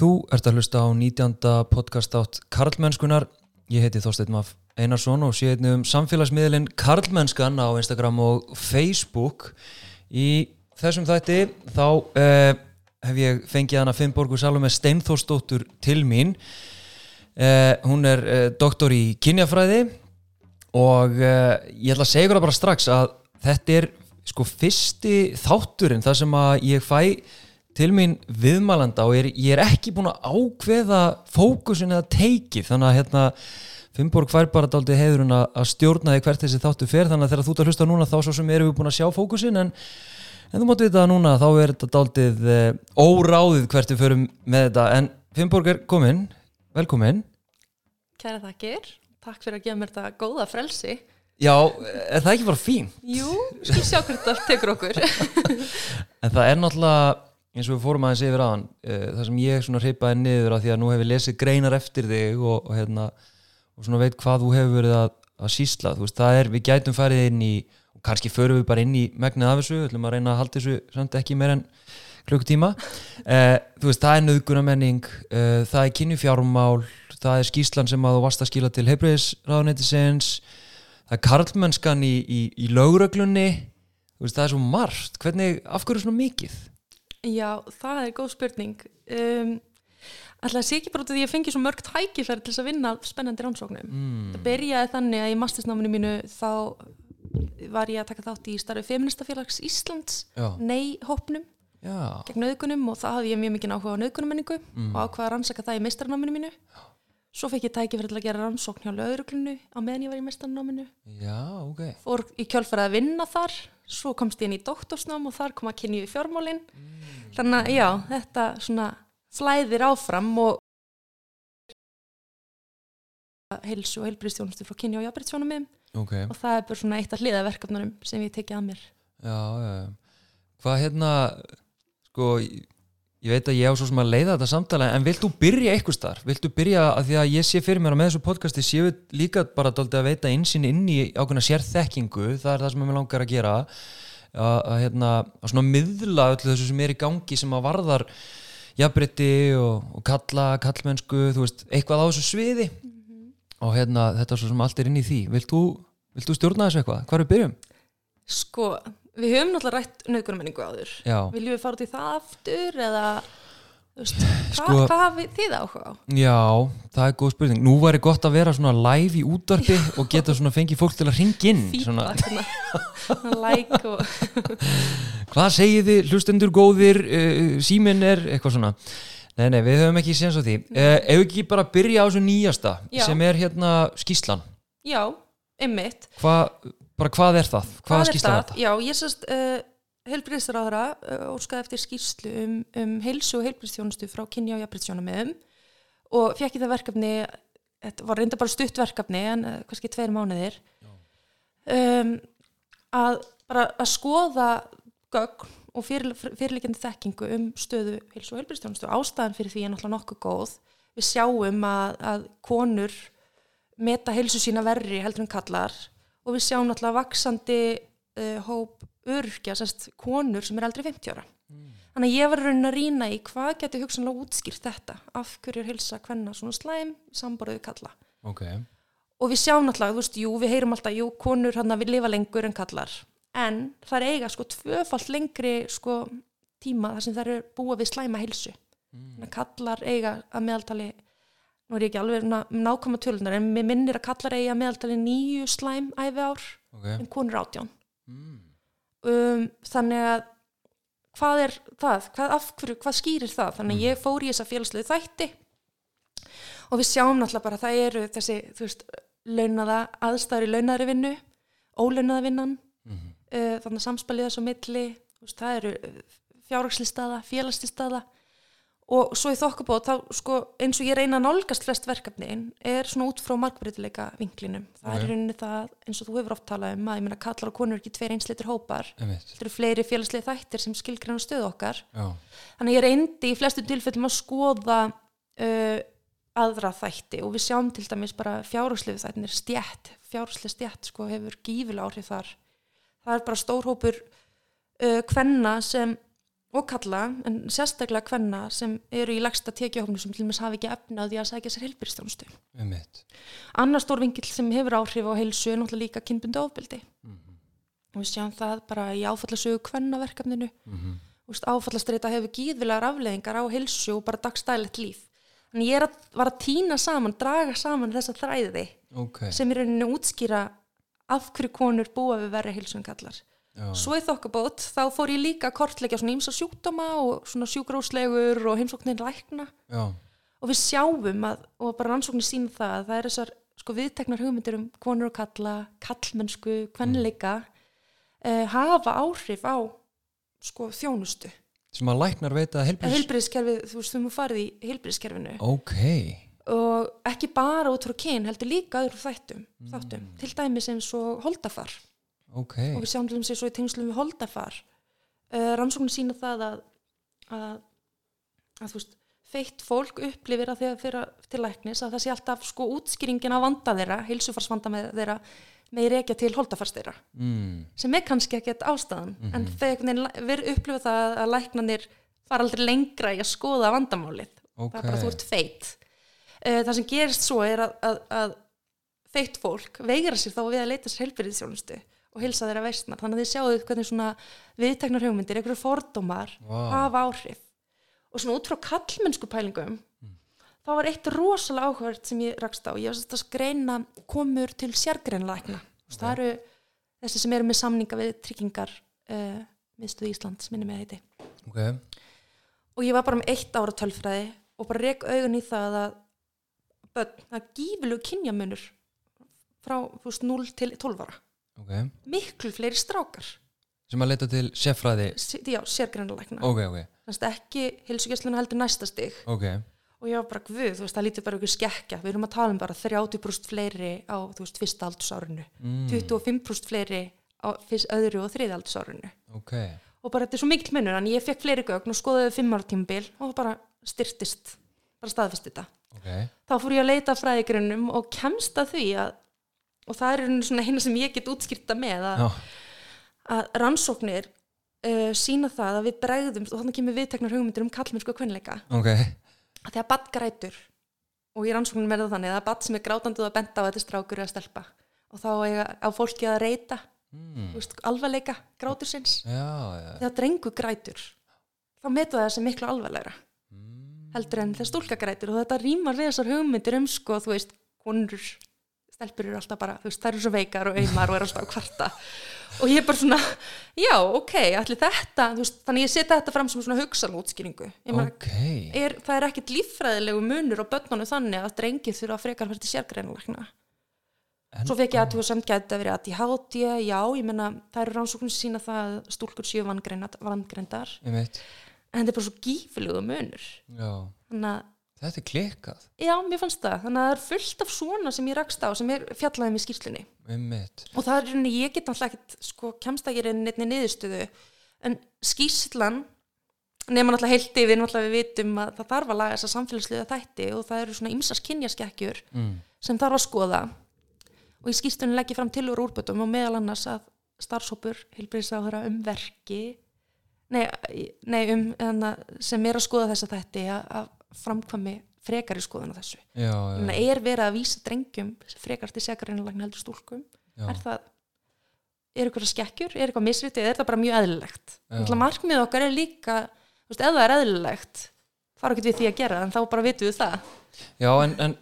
Þú ert að hlusta á 19. podcast átt Karlmennskunar. Ég heiti Þorstein Maf Einarsson og sé einnig um samfélagsmiðlinn Karlmennskan á Instagram og Facebook. Í þessum þætti þá eh, hef ég fengið hana Finnborgu Salome Steinþórsdóttur til mín. Eh, hún er eh, doktor í kynjafræði og eh, ég ætla að segja ykkur bara strax að þetta er sko fyrsti þátturinn þar sem að ég fæ til mín viðmælanda og ég er, ég er ekki búin að ákveða fókusin eða teikið þannig að hérna Finnborg fær bara daldið heiðurinn að stjórna því hvert þessi þáttu fer þannig að þegar þú ert að hlusta núna þá svo sem erum við búin að sjá fókusin en, en þú mátt vita að núna þá er þetta daldið e, óráðið hvert við förum með þetta en Finnborg er komin, velkomin Kæra þakkir, takk fyrir að gefa mér þetta góða frelsi. Já, er það ekki bara fín? Jú, skil sjá hvert það tekur okkur. En það er náttúrulega eins og við fórum aðeins yfir aðan uh, það sem ég svona hreipaði niður að því að nú hefur lesið greinar eftir þig og, og, hérna, og svona veit hvað þú hefur verið að, að sísla, þú veist, það er, við gætum farið inn í, og kannski förum við bara inn í megnið af þessu, ætlum að reyna að halda þessu samt ekki meir en klukkutíma. Uh, þú veist, það er nöðgunamenning uh, það er kynjufjármál það er skíslan sem að þú varst að skila til heilbreyðisráðnættisins það er karlmennskan í, í, í lögröglunni þú veist, það er svo margt, hvernig, af hverju svona mikið? Já, það er góð spurning. Um, Alltaf sé ekki bara því að ég fengi svo mörg tækifæri til þess að vinna spennandi rannsóknum. Mm. Það byrjaði þannig að í mastersnáminu mínu þá var ég að taka þátt í starfi Feministafélags Íslands, Já, nei-hópnum já, gegn nöðgunum og það hafði ég mjög mikið áhuga á nöðgunamenningu Mm. og ákvaða að rannsaka það í meistarnáminu mínu. Svo fekk ég tækifæri til að gera rannsókn hjá lögreglunu á meðan ég var í meistarnáminu. já, ok. Fór í kjölfæra að vinna þar svo komst ég inn í doktorsnám og þar kom að kynja í fjármálin. Þannig að já, þetta svona flæðir áfram og heilsu og heilbriðstjónustu frá kynja og jafnbryðstjónum Ok, og það er bara svona eitt af hliðaverkefnunum sem ég tekið að mér. Já, já, já. Hvað hérna, sko, ég, ég veit að ég á svo sem að leiða þetta samtala, en vilt þú byrja eitthvað starf? Vilt þú byrja að því að ég sé fyrir mér að með þessu podcasti séu líka bara dálítið að veita einsinn inn í ákveðna sérþekkingu, það er það sem ég langar að gera, að, hérna, að svona miðla öllu þessu sem er í gangi sem að varðar jafnbrytti og, og kalla, kallmennsku, þú veist, eitthvað á þessu sviði og hérna, þetta er svo sem allt er inn í því. Vilt þú, vilt þú stjórna þessu eitthvað? Hvar við byrjum? Sko, við höfum náttúrulega rætt nöðgunamenningu áður Já. Viljum við fara út í það aftur eða veist, Sko- hvað hafið þið áhuga á? Já, það er góð spurning. Nú væri gott að vera svona live í útvarpi og geta svona fengið fólk til að ringa inn. Svona, Feedback hérna. like og hvað segið þið, hlustendur góðir, uh, síminn er, eitthvað svona. Nei, nei, við höfum ekki séns á því. Uh, ef ekki bara byrja á þessu nýjasta, Já. sem er hérna skýslan. Já, ymmit Hva, bara hvað er það? Hvaða skýslan er þetta? Já, ég sérst uh, heilbriðsraðara uh, óskaði eftir skýrslu um, um heilsu og heilbriðstjónustu frá kynja og jafnbriðstjónum og fekk ég það verkefni þetta var reynda bara stutt verkefni en uh, kannski tveir mánuðir um, að bara að skoða gögn og fyrir, fyrirleikandi þekkingu um stöðu heilsu og heilbriðstjónustu ástæðan fyrir því er náttúrulega nokkuð góð við sjáum að, að konur meta heilsu sína verri heldur en kallar og við sjáum náttúrulega vaksandi uh, hóp örkja, sérst konur sem er eldri 50 ára. Þannig að ég var raunin að rýna í hvað getur hugsanlega útskýrt þetta, af hverju er heilsa hvenna svona slæm, samborðið kalla. Ok, Og við sjáum náttúrulega, þú veist, jú, við heyrum alltaf, jú, konur hann að við lifa lengur en kallar, en það er eiga sko tvöfalt lengri sko tíma þar sem það eru búa við slæma. Þannig að kallar eiga að meðaltali, nú er ég ekki alveg ná- nákvæma tölunar, en mér minnir að kallar eiga að meðaltali nýju slæm æfi ár ok. en konur átján. Mm. um, þannig að hvað er það, hvað, af hverju, hvað skýrir það þannig að ég fór í þessa félagslegu þætti og við sjáum náttúrulega bara að það eru þessi, þú veist launaða, aðstæður í launaðri vinnu ólaunaða vinnan Mhm. uh, þannig að samspælið þessu milli veist, það eru fjárhagsli staða félagsli staða og svo í þokkabót þá sko eins og ég reyna að nálgast flest verkefnin er svona út frá markbreytileika vinklinum. Það Ok. er rauninni það eins og þú hefur oft talað um að ég meina kallar og konur ekki tveir einsleitur hópar. Þetta eru fleiri félagslega þættir sem skilgreina stöðu okkar. Já, þannig ég reyndi í flestum tilfellum að skoða uh, aðra þætti og við sjáum til dæmis bara fjárhúslegu þættin er stjætt fjárhúslega stjætt sko hefur gífilega áhrif þar. Það er bara stór hópur uh, kvenna sem og kalla, en sérstaklega kvenna sem eru í lagsta tekjuhófnu sem til dæmis hafi ekki efna á því að sækja sér heilbyrðstjónustu. einmitt Annar stór vingill sem hefur áhrif á heilsu er náttúrulega líka kynbundi ofbeldi. Mhm. Og við sjáum það bara í áfallasögu kvennaverkefninu. Mhm. Úst, áfallastreita hefur gíðvilegar afleðingar á heilsu og bara dagstæðilegt líf. Þannig ég er að, var að týna saman, draga saman þessa þræði ok, sem í rauninni útskýra af hverju konur búa við verri heilsu en kallar. Svo í þokkabót þá fór ég líka að kortleggja svona ímsa sjúkdóma og svona sjúkróslegur og heimsóknin lækna. Já, og við sjáum að, og bara rannsóknir sína það að það er þessar sko viðteknar hugmyndir um konur og kalla, kallmennsku, kvenleika mm. hafa áhrif á sko þjónustu. sem að læknar veita heilbrís Heilbriðskerfið, þú veist, þú mú farið í heilbriðskerfinu ok, og ekki bara út frá kyn, heldur líka öðru þættum, þáttum, til dæmis eins og holdafar ok. Og við sjáum til dæmis eins og í tengslum við holdafar uh, rannsóknir sína það að, að, að þú veist, feitt fólk upplifir að þegar fyrir til læknis að það sé alltaf sko útskýringin af vanda þeirra, heilsufarsvanda með þeirra með reykja til holdafars þeirra. Mm, sem er kannski ekkert ástæðan. En þegar við upplifum það að læknanir fara aldrei lengra í að skoða vandamálið. Ok það er bara að þú ert feitt uh, það sem gerist svo er að, að, að feitt fólk veigra sér þá við að leita sér helbyrðisjónustu og hilsa þeirra veistnar. Þannig að þið sjáu hvernig svona viðteknar hugmyndir, einhverju fordómar Vá. hafa áhrif. Og svona út frá kallmennsku pælingum þá var eitt rosalega áhverð sem ég rakst á, ég var sérst að skreina komur til sérgreinlækna okay. það eru þessi sem eru með samninga við tryggingar uh, miðstuð Íslands, minni með heiti. Ok, og ég var bara með eitt ára tölfræði og bara rek augun í það að börn, það er gífilegu kynjamunur frá þú veist, 0 til 12 ára ok. Miklu fleiri strákar. Sem að leita til seffræði S- já, sérgrænulækna ok, ok, þannig að ekki hilsugjastluna heldur næsta stig. Og ég var bara guð, þú veist, það lítið bara ykkur skekkja. Við erum að tala um bara 30% fleiri á, þú veist, fyrsta aldursárinu mm, 25% fleiri á fyrst, öðru og þriða aldursárinu ok, og bara þetta er svo mikill munur en ég fekk fleiri gögn og skoðaði fimm ára tímabil og það bara styrtist bara staðfest þetta. Þá fór ég að leita að fræðigrinnum og kemst að því að og það er svona eina sem ég get útskýrta með að, að rannsóknir uh, sína það að við bregðum og þannig kemur viðteknar hugmyndir um kallmennsku og kvenleika. Ok. Að þegar badd grætur og í rannsóknum er það þannig að er badd sem er grátandi og að benda á að þetta er strákur eða stelpa og þá eiga á fólki að reyta mm, alvarleika grátur sinns þegar drengu grætur þá metu það sem miklu alvarlegra. Mm, heldur en þegar stúlka grætur og þetta rýmar við þessar hugmyndir um sko, þú veist, konur stelpur eru alltaf bara, þú veist, þær eru svo veikar og auðmar og eru alltaf kvarta. Og ég er bara svona, já, ok, allir þetta veist, þannig ég setja þetta fram sem svona hugsanútskýringu. Ok. er, það er ekkit líffræðilegu munur á börnunum þannig að drengið þurfa að frekar sérgreinlækna En- svo fekk ég að þú samt gæti að vera að ég háti, já, ég menna það eru rannsóknir sína það að stúlkur séu vangreindar. Einmitt, en þetta er bara svo gífilegu munur. Já. Þannig að þetta er klikkað, Já, mér fannst það. Þannig að það er fullt af svona sem ég rakst á sem er fjallaðið með skýrslunni. einmitt Og það er rauninni, ég get náttúrulega ekkert, sko, kemst ekki reyni neittni niðurstöðu. En skýrslan, nema náttúrulega heilt yfir, náttúrulega við vitum að það þarf að laga þessa samfélagsliða þætti og það eru svona ymsas kynjaskekkjur mm, sem þarf að skoða. Og í skýrslunni legg ég fram tilur úrbötum og meðal annars að starfshópur heilbreyðsáðura um nei, um, hana, sem er að skoða þessa þætti að, að framkvæmi frekari skoðun á þessu. já, já, er verið að vísa drengjum frekar til segarreinalagn heldur stúlkum? Er það, er eitthvað skekkjur? Er eitthvað misritið, er það bara mjög eðlilegt? Markmið okkar er líka veist, ef það er eðlilegt fara ekki við því að gera, en þá bara vitum við það. Já en, en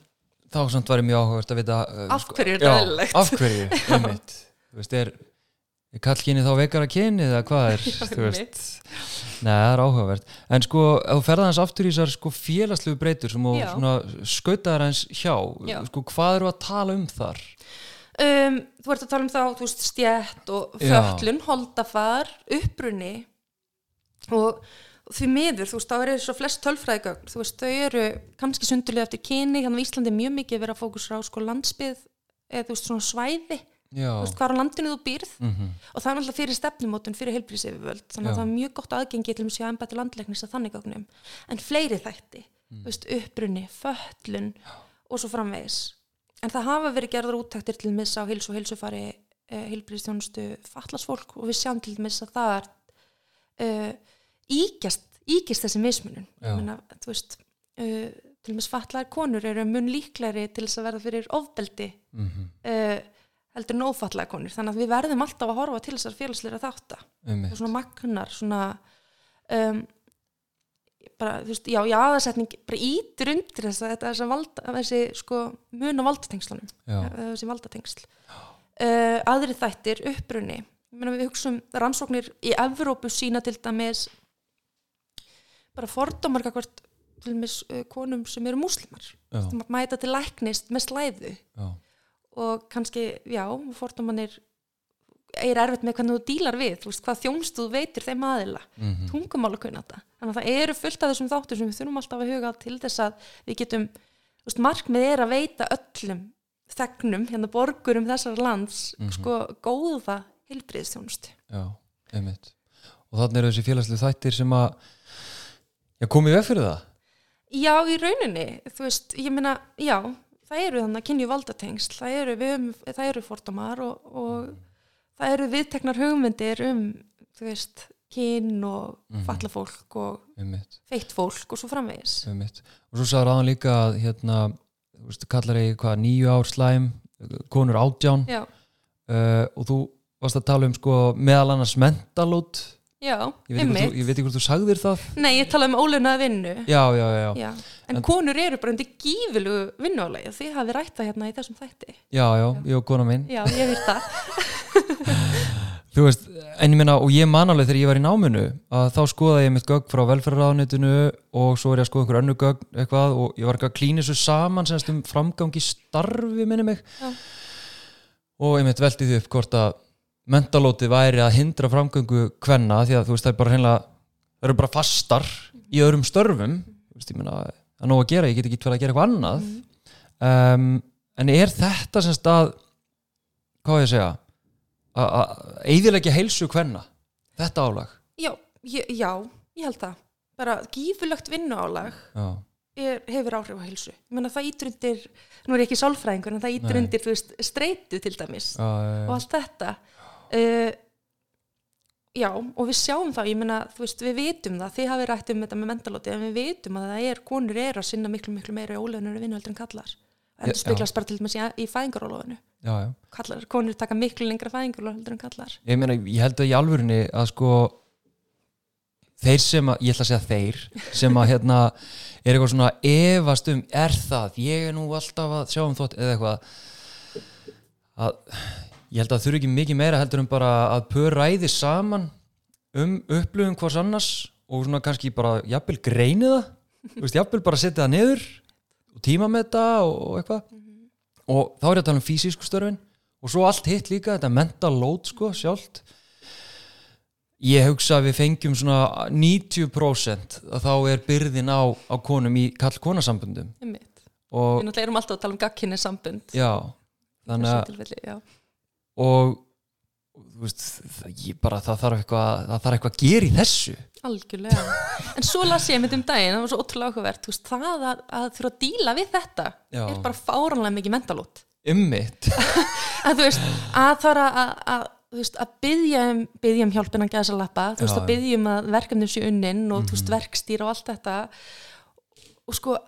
þá samt var ég mjög áhugavert að vita uh, af hverju er þetta eðlilegt? af hverju, einmitt. Þú veist, er, er kallkyni þá veikara kyni eða hvað er, Nei, það er áhugavert. En sko, þú ferða hans aftur í þessar sko félagslegu breytur sem skautaðar hans hjá, Já. sko, hvað eru að tala um þar? um, þú ert að tala um þá, þú veist, stjætt og föllun, holdafar upprunni og því miður, þú veist, þá eru svo flest tölfræðigögn, þú veist, þau eru kannski sundurlega eftir kyni, hérna á Íslandi er mjög mikið verið að fókusra á sko landsbyð eða þú veist, svona svæði, veist, hvað á landinu þú býrð. Mm og það er náttúrulega fyrir stefnumótun fyrir heilbríðsifjöld þannig Já. að það er mjög gott aðgengi til að sjá embætti landleiknis að þannig gögnum. En fleiri þætti, Mm. veist, upprunni föllun og svo framvegis. En það hafa verið gerðar úttaktir til mis á heilsu og heilsufari uh, heilbríðstjónustu fallasfólk og við sjáum til mis að það er uh, íkjast, íkjast þessi mismunum Já. Þú veist uh, til með svatlaðar konur eru mun líklegri til þess að verða fyrir ofbeldi mm uh, heldur en ófallaðar konur. Þannig að við verðum alltaf að horfa til þessar félagsleira þátta. Einmitt, og svona magnar svona um, bara, þú veist, já, já, aðarsetning bara ítir undir þess að þetta þessi, valda, þessi sko mun á valdatengslunum þessi valdatengsl uh, aðri þættir, meina við hugsaum rannsóknir í Evrópu sína til dæmis bara fordómar til dæmis uh, konum sem eru múslimar. Mæta til læknist með slæðu. Já, og kannski, já, fordómanir er erfitt með hvernig þú dílar við þú veist, hvað þjónstu þú veitir þeim aðila mhm, tungumála kunna þetta þannig að það eru fullt af þessum þáttur sem við þurfum alltaf að huga til þess að við getum veist, markmið er að veita öllum þegnum, hérna borgurum þessar lands Mhm. sko góða einmitt. Og þannig eru þessi félagslega þættir sem að komið veg fyrir það? Já, í rauninni, þú veist, ég meina já, það eru þannig að kynju valdatengsl það eru, höfum- það eru fordómar og, og það eru viðteknar hugmyndir um, þú veist kyn og Mhm. falla fólk og einmitt, feitt fólk og svo framvegis. Einmitt. Og svo sagði ráðan líka að hérna, þú veist, kallar ég hvað, nýju ár slæm konur átján. Já, uh, og þú varst að tala um sko meðal annars mentalút já, ég veit, ekki hvort einmitt. þú, ég veit ekki hvort þú sagðir það. Nei, ég talaði um ólunaða vinnu. Já, já, já, en, En- konur eru bara undir gífilugu vinnuálegi og þið hafið rætt það hérna í þessum þætti. já, já, ég og kona mín. Já, ég veit það. þú veist, en ég minna, og ég man alveg þegar ég var í náminu að þá skoðaði ég mitt gögn frá velferðarráðnitinu og svo er ég að skoða einhver önnu gögn eitthvað og ég var ekki að klína þessu saman semst um framgangi starfi minni mig. Já. og ég mitt veldi því upp hvort að mentalótið væri að hindra framgangu kvenna því að þú veist það er bara hreinlega það eru bara fastar í öðrum störfum þú veist ég minna, er nóg að gera ég get ekki til að gera eitthvað annað um, en er þetta semst að hvað ég að segja að- að eiðilegja heilsu kvenna þetta álag Já, ég, já, ég held það. Bara gífulegt vinnuálag já, er, hefur áhrif á heilsu. Ég meina það ítur undir, nú er ég ekki sálfræðingur, en það ítur Nei. undir, þú veist, streitu til dæmis já, já, og allt þetta. Uh, já, og við sjáum það, þú veist, við vitum það, þið hafið rætt um þetta með mentalóti, en við vitum að það er, konur eru að sinna miklu, miklu meira ólefnur vinnuhaldur en kallar. En það speglast bara til dæmis í, í fæðingarólofinu. kallar, konur taka miklu lengra heldur en kallar. Ég meina, ég held að í alvörinni að sko þeir sem að, ég ætla að segja þeir sem að hérna er eitthvað svona efast um, er það? Ég er nú alltaf að sjá um þótt eða eitthvað að ég held að það þurfi ekki mikið meira heldur um bara að pör ræði saman um upplöfum hvers annars og svona kannski bara jafnvel greini það. Veist, jafnvel bara setja það niður og tíma með þetta og, eitthvað. Og þá er ég að tala um fysísku störfin og svo allt hitt líka, þetta mental load sko sjálft. Ég hugsa að við fengjum svona 90% að þá er byrðin á, á konum í kall-konasambundum Einmitt. og við náttúrulega erum alltaf að tala um gagkinni sambund já þannig að. Og þú veist, bara, það þarf eitthvað eitthvað að gera í þessu. Algjörlega. En svo las ég mitt um daginn, það var svo ótrúlega áhugavert þú það að, að þurfa að díla við þetta Já. er bara fáranlega mikið mentalút ummitt að þú veist, að það er að, að þú veist, að byggja um, um hjálpina að gæsa lappa, þú veist, að byggja um að verkefnum sé unnin og þú Mhm. veist, verkstýra og allt þetta. Og sko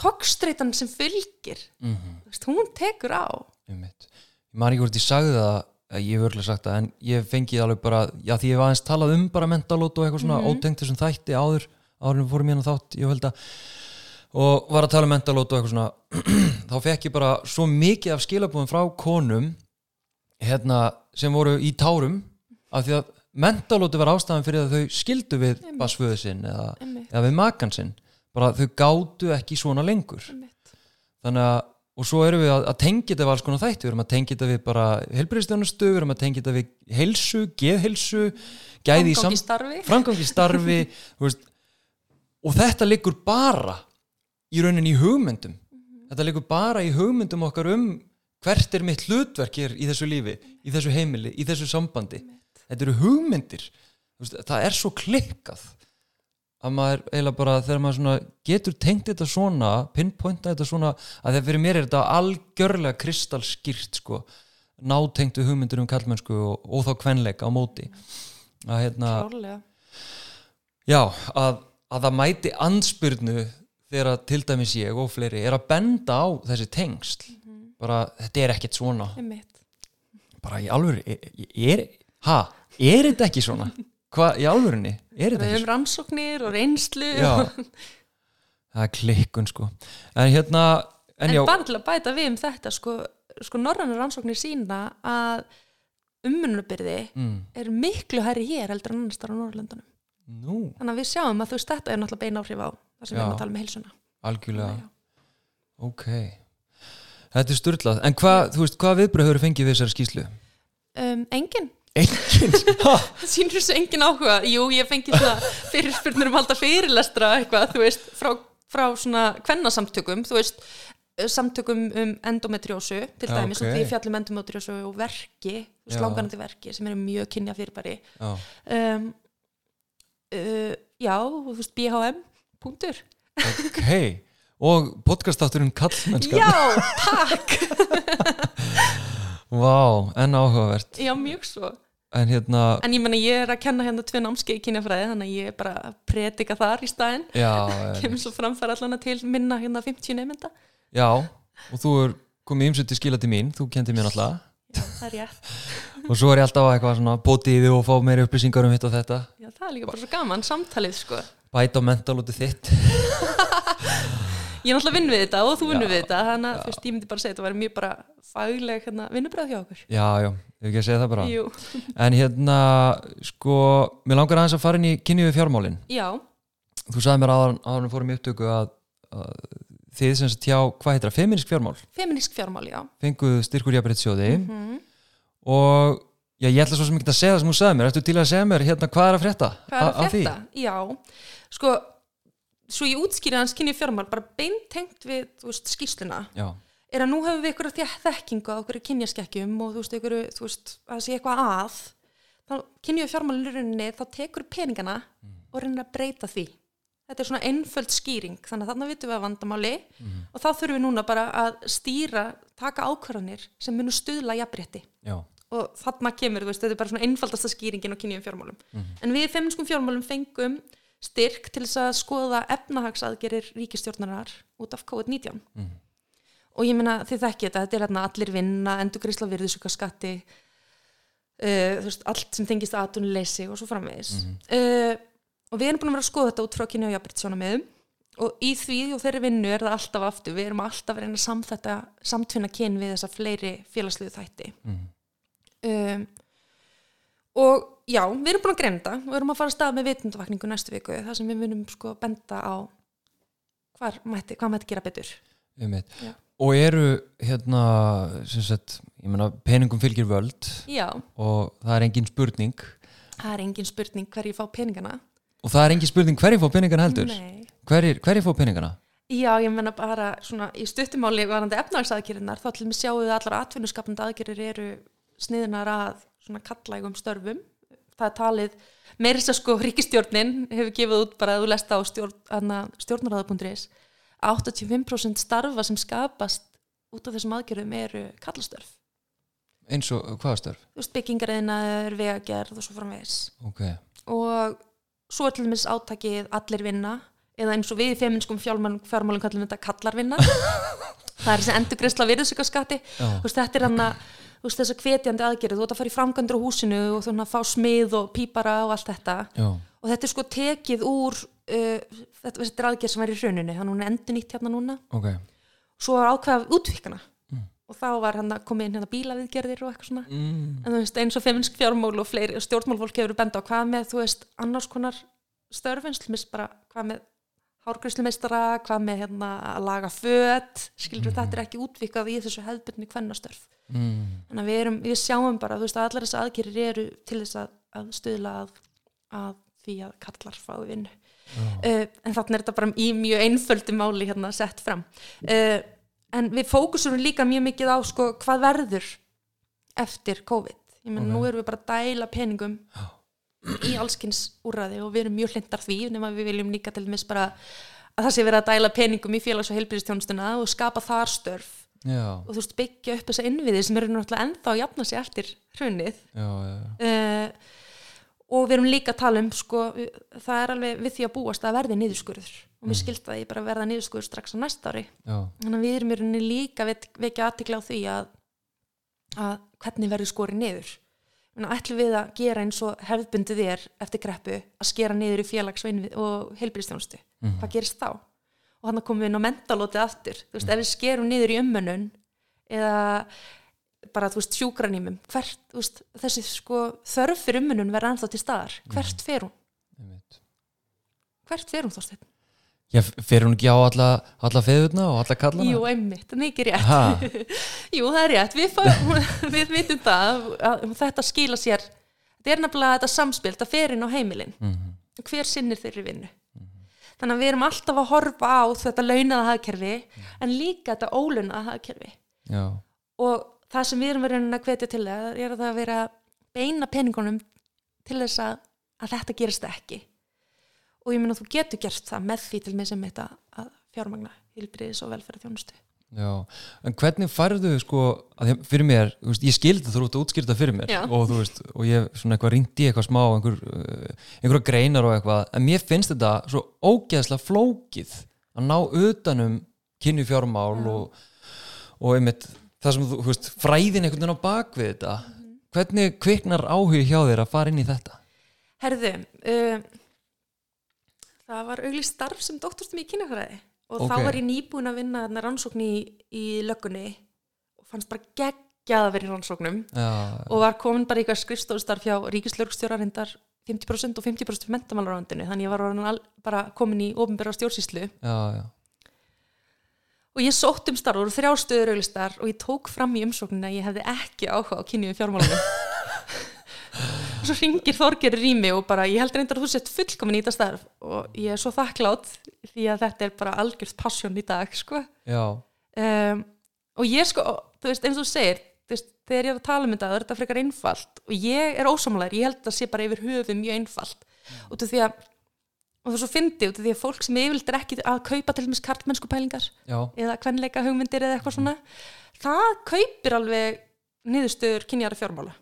tókstreitan sem fylgir mm þú veist, hún tekur á. Ummitt ég man ekki hvort ég sagði það eh, ég hef örgulega sagt það, en ég fengið alveg bara já því ég hef aðeins talað um bara mentalót og eitthvað svona Mhm. ótengt þessum þætti áður áður en við fórum hérna þátt, ég held að og var að tala um mentalót og eitthvað svona þá fekk ég bara svo mikið af skilabúðum frá konum hérna sem voru í tárum af því að mentalóti var ástæðan fyrir að þau skildu við basföðu sinn eða, eða við makan sinn bara þau gátu ekki svona lengur einmitt. þannig að og svo erum við að, að tengja þetta við alls konar þætti. Við erum að tengja þetta við bara helbriðstjónustu við erum að tengja þetta við heilsu, geðheilsu gæði í Framgang sam, í starfi. framgang í starfi þú veist, og þetta liggur bara í rauninni í hugmyndum. Þetta liggur bara í hugmyndum okkar um hvert er mitt hlutverk hér í þessu lífi, í þessu heimili, í þessu sambandi. Þetta eru hugmyndir. Það er svo klikkað að maður eiginlega bara þegar maður svona getur tengt þetta svona pinpointa þetta svona að þegar fyrir mér er þetta algjörlega kristalskýrt sko. Nátengtu hugmyndir um kallmennsku og, og þá kvenleika á móti. Að hérna Já, að, að það mæti anspyrnu þegar til dæmis ég og fleiri er að benda á þessi tengsl. Bara þetta er ekkert svona. Bara í alvöru er, er, ha, er þetta ekki svona hvað í alvörunni, er þetta Við ekki höfum rannsóknir og reynslu. Já, það er klikkun sko. En hérna, en, En, já. bara til að bæta við um þetta sko, sko norrannar rannsóknir sína að ummunubyrði mm, er miklu hærri hér heldur en annars þar á Norrlöndunum. nú, Þannig að við sjáum að þú veist þetta er náttúrulega bein áhrif á það sem við Já. erum að tala með heilsuna. algjörlega. Já. ok, þetta er styrlað en hvað, hvað viðbröð hefur fengið við þessari skýslu? Um, engin, engin, það sýnir þessu engin áhuga. Jú, ég fengi svona fyrirspurnir um halda fyrirlestra eitthvað, þú veist, frá, frá svona kvennasamtökum, þú veist, eh, samtökum um endometriósu til dæmis ok. og við fjallum endometriósu og verki, slanganandi verki sem eru mjög kynja fyrirbæri. Já. Um, uh, já, og þú veist BHM punktur. Ok, og podcastátturinn Kallmennska já, takk Vá, en áhugavert. Já, mjög svo. En hérna, en ég menna ég er að kenna hérna tvö námskeið í kynjafræði þannig að ég er bara að predika þar í staðinn. Já kemur svo framfæra allan til minna hérna 50 nefnda Já, og þú er komið ymsut til skila til mín Þú kendi mér alltaf já, það er rétt. Og svo er ég alltaf að eitthvað svona bóti í því og fá meiri upplýsingar um hitt og þetta. Já, það er líka bara svo gaman, samtalið sko. Bæta mental út þitt ég er náttúrulega vinn við þetta og þú vinnur við þetta þannig að þú veist, ég myndi bara segja þetta væri mjög bara fagleg hérna, vinnubröð hjá okkur. Já, já, ef ekki að segja það bara. Jú. En hérna, sko, mér langar aðeins að fara inn í kynni við fjármálin. Já, Þú sagði mér áður en við fórum í upptöku að, að þið sem sagt hjá, hvað heitir það, feministk fjármál? Feminísk fjármál, já. Fenguð styrkur jafnbreytssjóði mm og já, ég ætla svo sem ekki að segja það sem þú sagði mér. Ertu til að segja mér hérna hvað er að frétta? Hvað er að frétta? Já, sko svo ég útskýri hans kynni fjármál bara beintengt við veist, skýsluna Já, er að nú hefur við ykkur að þekkingu á ykkur kynjaskekkjum og þú veist, ykkur, þú veist að sé eitthvað að þá í rauninni þá tekur peningana og reynir að breyta því. Þetta er svona einföld skýring þannig að þarna vitum við að vandamáli og þá þurfum við núna bara að stýra taka ákvarðanir sem munu stuðla jafnrétti. Já, og þarna kemur, veist, þetta er bara svona einfaldasta skýringin á kynjum fjármálum. En við feminskum fjármálum fengum styrk til þess að skoða efnahagsaðgerir ríkistjórnarar út af COVID-19. Og ég meina, þið þekkið þetta, þetta er hérna allir vinna, endurgreisla virðisuka skatti, uh, veist, allt sem tengist aðtunleysi og svo framvegis. uh, og við erum búin að vera að skoða þetta út frá kynja og jafnbryttsjónamiðum og í því og þeirri vinnu er það alltaf aftur, við erum alltaf að reyna að samtvinna kyn við þessa fleiri félagslegu þætti. Um, og já, við erum búin að þetta. Og erum að fara að stað með vitundavakningu næstu viku þar sem við munum sko benda á hvar mætti, hvað mætti gera betur. Um. Og eru hérna, sagt, meina peningum fylgir völd já, og það er engin spurning. Það er engin spurning hverju fá peningana. Og það er engin spurning hverjir fá peningana heldur? Hverjir, hverjir fá peningana? já, ég menna bara svona í stuttumáli varandi efnagsaðgerirnar, þá til við sjáum við að allar atvinnuskapandi aðgerir eru sniðnar að svona kallægum störfum. Það er talið, meiri sér sko ríkistjórnin hefur gefið út bara að þú lest á stjórn, stjórnaráða.is 85% starfa sem skapast út af þessum aðgerðum eru kallastörf Eins og hvaða störf? þú veist, byggingariðnaður, vegagerð og svo framvegis. Ok, og svo er til dæmis átakið allir vinna eða eins og við í feminskum fjármálum, kallum þetta kallar vinna. Það er þessi endurgreisla virðsökkaskatti þetta er hann að veist, þess að hvetjandi aðgerið, þú ert að fara í framgöndur á húsinu og þannig að fá smið og pípara og allt þetta. Já, og þetta er sko tekið úr uh, þetta, þetta er aðgerð sem var í hruninu þannig að hún er endur nýtt hérna núna. Ok. Svo var ákveða útvíkana og þá var hann að koma inn hérna bílaviðgerðir og eitthvað svona. Mm. en þú veist eins og feminsk fjármál og fleiri stjórnmálfólk hefur benda á hvað með þú veist annars konar störfinslumis bara hvað með hárgræslumeistara hvað með hérna að laga föt skilur þetta er ekki útvikað í þessu hefðbyrni kvennastörf. Mm. þannig að við, erum, við sjáum bara veist að allar þessi aðgerir eru til þess að, að stuðla að, að því að kallar fái vinnu. Uh, en þannig er þetta bara í mjög einföldu máli hérna sett fram. Uh, en við fókusurum líka mjög mikið á sko hvað verður eftir COVID. Ég menn nú erum við bara að dæla peningum í allskins úrræði og við erum mjög hlindar því nema við viljum líka til dæmis bara að það sé verið að dæla peningum í félags- og heilbyrðistjónustuna og skapa þar störf. Já, og þú veist byggja upp þessa innviði sem eru náttúrulega ennþá að jafna sig eftir já. uh, og við erum líka að tala um sko, það er alveg við því að búast að verði niðurskurður. Og mér skilst að ég bara verða niðurskurður strax á næsta ári. Já, þannig að við erum í rauninni líka vek, vekja aðtikla á því að, að hvernig verður skorið niður Að ætlum við að gera eins og hefðbundið er eftir greppu að skera niður í félagsvein og heilbyrðistjónustu Mhm. hvað gerist þá? Og þannig komum við inn á mentalótið aftur þú veist, ef við skerum niður í ummönnun eða bara, þú veist, sjúkranýmum hvert, þú veist, þessi sko þörf fyrir ummönnun verða ennþá til staðar hvert fer hún? Hvert fer hún þósteinn? Já, fer hún ekki á alla, alla feðurna og alla kallana? Jú, einmitt, mikið rétt? Jú, það er rétt, við, fá, við vitum það að þetta skila sér. Þetta er nefnilega þetta samspil, þetta fer inn á heimilin. Mhm. hver sinnir þeirri vinnu? Þannig að við erum alltaf að horfa á þetta launaða hagkerfi en líka þetta ólaunaða hagkerfi. Já, og það sem við erum verið að hvetja til það er að það vera beina peningunum til þess að, að þetta gerist ekki og ég meina þú getur gert það með því til með sem þetta að fjármagna hilbriðis og velferð þjónustu já, en hvernig færðu sko, fyrir mér, veist, ég skildi þú út að útskýrta fyrir mér Já. og þú veist, og ég svona eitthvað ringdi eitthvað smá, einhver, uh, einhverja greinar og eitthvað, en mér finnst þetta svo ógeðslega flókið að ná utanum kynni fjármál Já. og, og einmitt það sem þú, veist, fræðin einhvern veginn á bakvið þetta Mhm. hvernig kviknar áhug hjá þér að fara inn í þetta? Herðu, uh, það var auglýst starf sem doktorstum í kynjafræði. Og þá Ok. var ég nýbúin að vinna þarna rannsókn í, í löggunni og fannst bara geggjað að vera í rannsóknum. Já, og var komin bara í eitthvað skrifstofustarf hjá ríkislörgstjóra reyndar 50% og 50% fyrir mentamálarándinu þannig ég var bara komin í ofnbæra stjórnsýslu. Já, já, og ég sótt um starf og þrjá stöður auglistar og ég tók fram í umsóknina að ég hefði ekki áhuga á kynjuðum fjármálunum og svo ringir Þorgeir Rými og bara ég held reyndar að þú sett fullkomin í þetta starf. Og ég er svo þakklátt því að þetta er bara algjörð passjón í dag sko. um, og ég sko, þú veist eins og þú segir þú veist, þegar ég er að tala um þetta þá er þetta frekar einfalt. Og ég er ósamlega, ég held að sé bara yfir höfu mjög einfalt. Út af því að og er svo fyndi út af því að fólk sem yfirleitt er ekki að kaupa til dæmis kartmennsku pælingar já, eða kvenleika hugmyndir eða eitthvað svona það kaupir alveg niðurstöður kynjara fjármála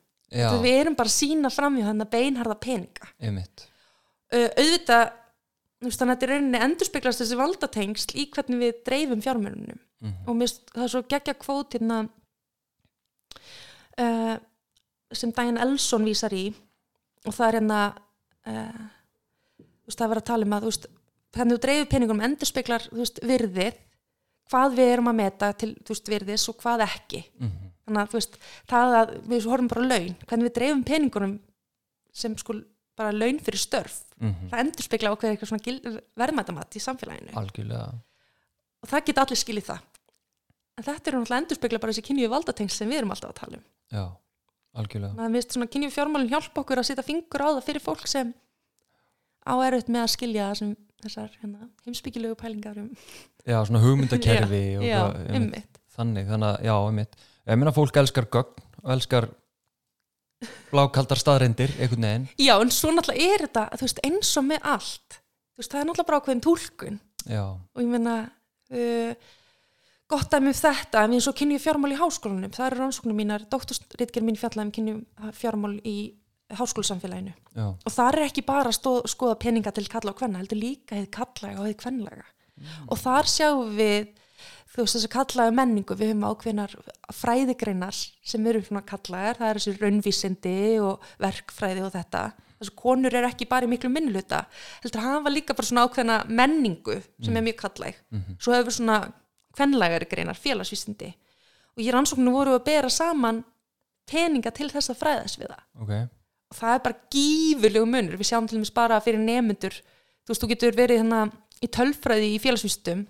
við erum bara að sína fram í þannig að beinharða peninga. Uh, auðvitað þannig að þetta er rauninni endurspeglast þessi valdatengsl í hvernig við dreifum fjármjörnunum Mhm. og mér, það er svo geggja kvót hérna uh, sem Diane Elson vísar í. Og það er hérna uh, það er verið að tala um að veist, hvernig þú dreifir peningunum endurspeglar veist, virðið hvað við erum að meta til veist, virðis og hvað ekki. Mhm. Þannig að þú veist, það að við horfum bara á laun, hvernig við dreifum peningunum sem sko bara laun fyrir störf Mhm. það endurspegla ákveður eitthvað svona verðmætamat í samfélaginu. Algjörlega. Og það geta allir skilið það. En þetta er náttúrulega endurspegla bara þessi kynju valdatengsl sem við erum alltaf að tala um. Já, algjörlega. Mér finnst svona kynju fjármálinn hjálpa okkur að setja fingur á það fyrir fólk sem á erut með að skilja það sem þessar hérna, heimsbyggilegu pælingar um já, svona hugmyndakerfi já, eitthvað, einmitt, einmitt. Þannig, þannig að, já, einmitt ég meina fólk elskar gögn og elskar blákaldar staðreindir einhvern veginn, já, en svo náttúrulega er þetta þú veist, eins og með allt. Þú veist, það er náttúrulega bara ákveðin túlkun. Já, og ég meina uh, gott dæmi um þetta en eins og kynju fjármál í háskólanum það eru rannsóknum mínar, doktorsritger mín fjallaði um kynju fjármál í háskólasamfélaginu. Já, og það er ekki bara að skoða peninga til kalla og kvenna, heldur líka hefði kallaga og hefði kvenlaga. Og þar sjáum við þú veist þess að kallaga menningu við höfum ákveðnar fræðigreinar sem eru svona kallagar, það er þessi raunvísindi og verkfræði og þetta. Þessu konur eru ekki bara í miklu minnluta heldur hafa líka bara svona ákveðna menningu sem er mjög kallæg svo hefur svona kvenlægari greinar félagsvísindi. Og í rannsóknu voru að bera saman peninga til þess að fræðast við það. Ok. Og það er bara gífurlegu munur. Við sjáum til dæmis bara fyrir nemyndur þú veist, þú getur verið hérna í tölfræði í félagsvístum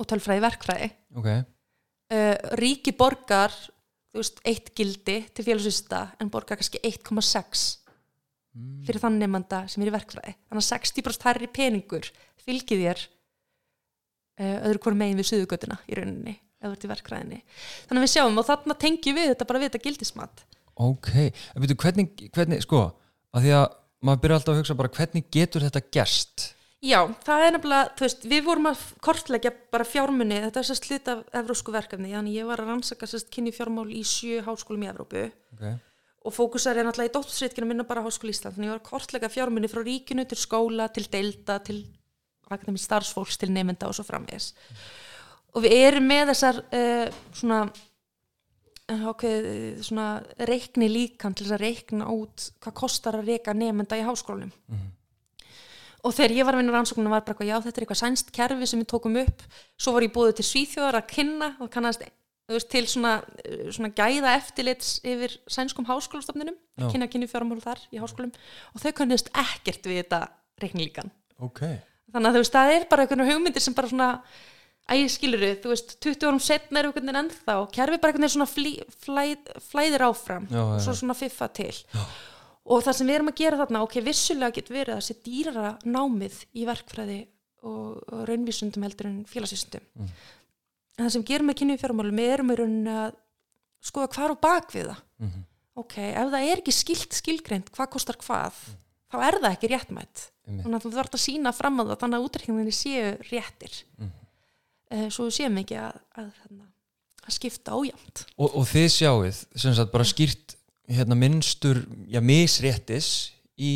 og tölfræði í verkfræði. Ok, uh, ríki borgar þú veist, eitt gildi til félagsvísta en borgar kannski 1,6 fyrir þann nefnda sem er í verkfræði. Þannig að 60% hærri peningur fylgið þér uh, öðru hvort megin við suðugötuna í rauninni eða ert í verkfræðinni. Þannig að við sjáum og þarna tengjum við þetta bara við þetta gildismat. Ok. En veitu, hvernig, hvernig, sko að því að maður byrja alltaf að hugsa bara hvernig getur þetta gerst Já, það er nefnilega, þú veist, við vorum að kortleggja bara fjármunni, þetta er sérst hlut af evrósku verkefni, þannig ég var að rannsaka sérst kynni fjármál í sjö háskólum í Evrópu ok, og fókusar er náttúrulega í dóttursreitkina minna bara Háskóli Ísland, þannig ég var að kortlega fjármunni frá ríkinu til skóla, til deilda, til akademi starfsfólks, til nefnda og svo framvegis. Og við erum með þessar uh, svona, uh, ákveð, svona reikni líkan til þess að reikna út hvað kostar að reika nefnda í háskólanum. Og þegar ég var að vinna rannsóknum var bara eitthvað, já þetta er eitthvað sænst kerfi sem við tókum upp, svo var ég búið til Svíþjóðar að kynna og kannast veist, til svona, uh, svona gæða eftirlits yfir sænskum háskólastofnunum, kynna kynni fjármál þar í háskólum og þau kannist ekkert við þetta reiknilíkan. ok Þannig að þú veist, það er bara einhvern hugmyndir sem bara svona, ég skilur þið, þú veist, 20 árum setna er einhvern veginn ennþá og kerfi bara einhvern veginn svona flý, flæð, flæðir áfram Já, og svo svona fiffa til. Já. Og það sem við erum að gera þarna, ok, vissulega getur verið að sé dýrara námið í verkfræði og, og raunvísundum heldur en félagsvísundum. Mm. En það sem gerum með kynni fjármálum, við erum í rauninni að skoða hvar og bak við það. Mhm. Ok, ef það er ekki skilt skilgreint hvað kostar hvað, þá er það ekki réttmætt. Einmitt. Þannig að þú þarf að sína fram á það þannig að útreikninginni séu réttir. Mhm. Eh, Svo séum ekki að, að, að, að skipta ójæmt. og, og þið sjáið sem sagt bara skýrt hérna minnstur, já misréttis í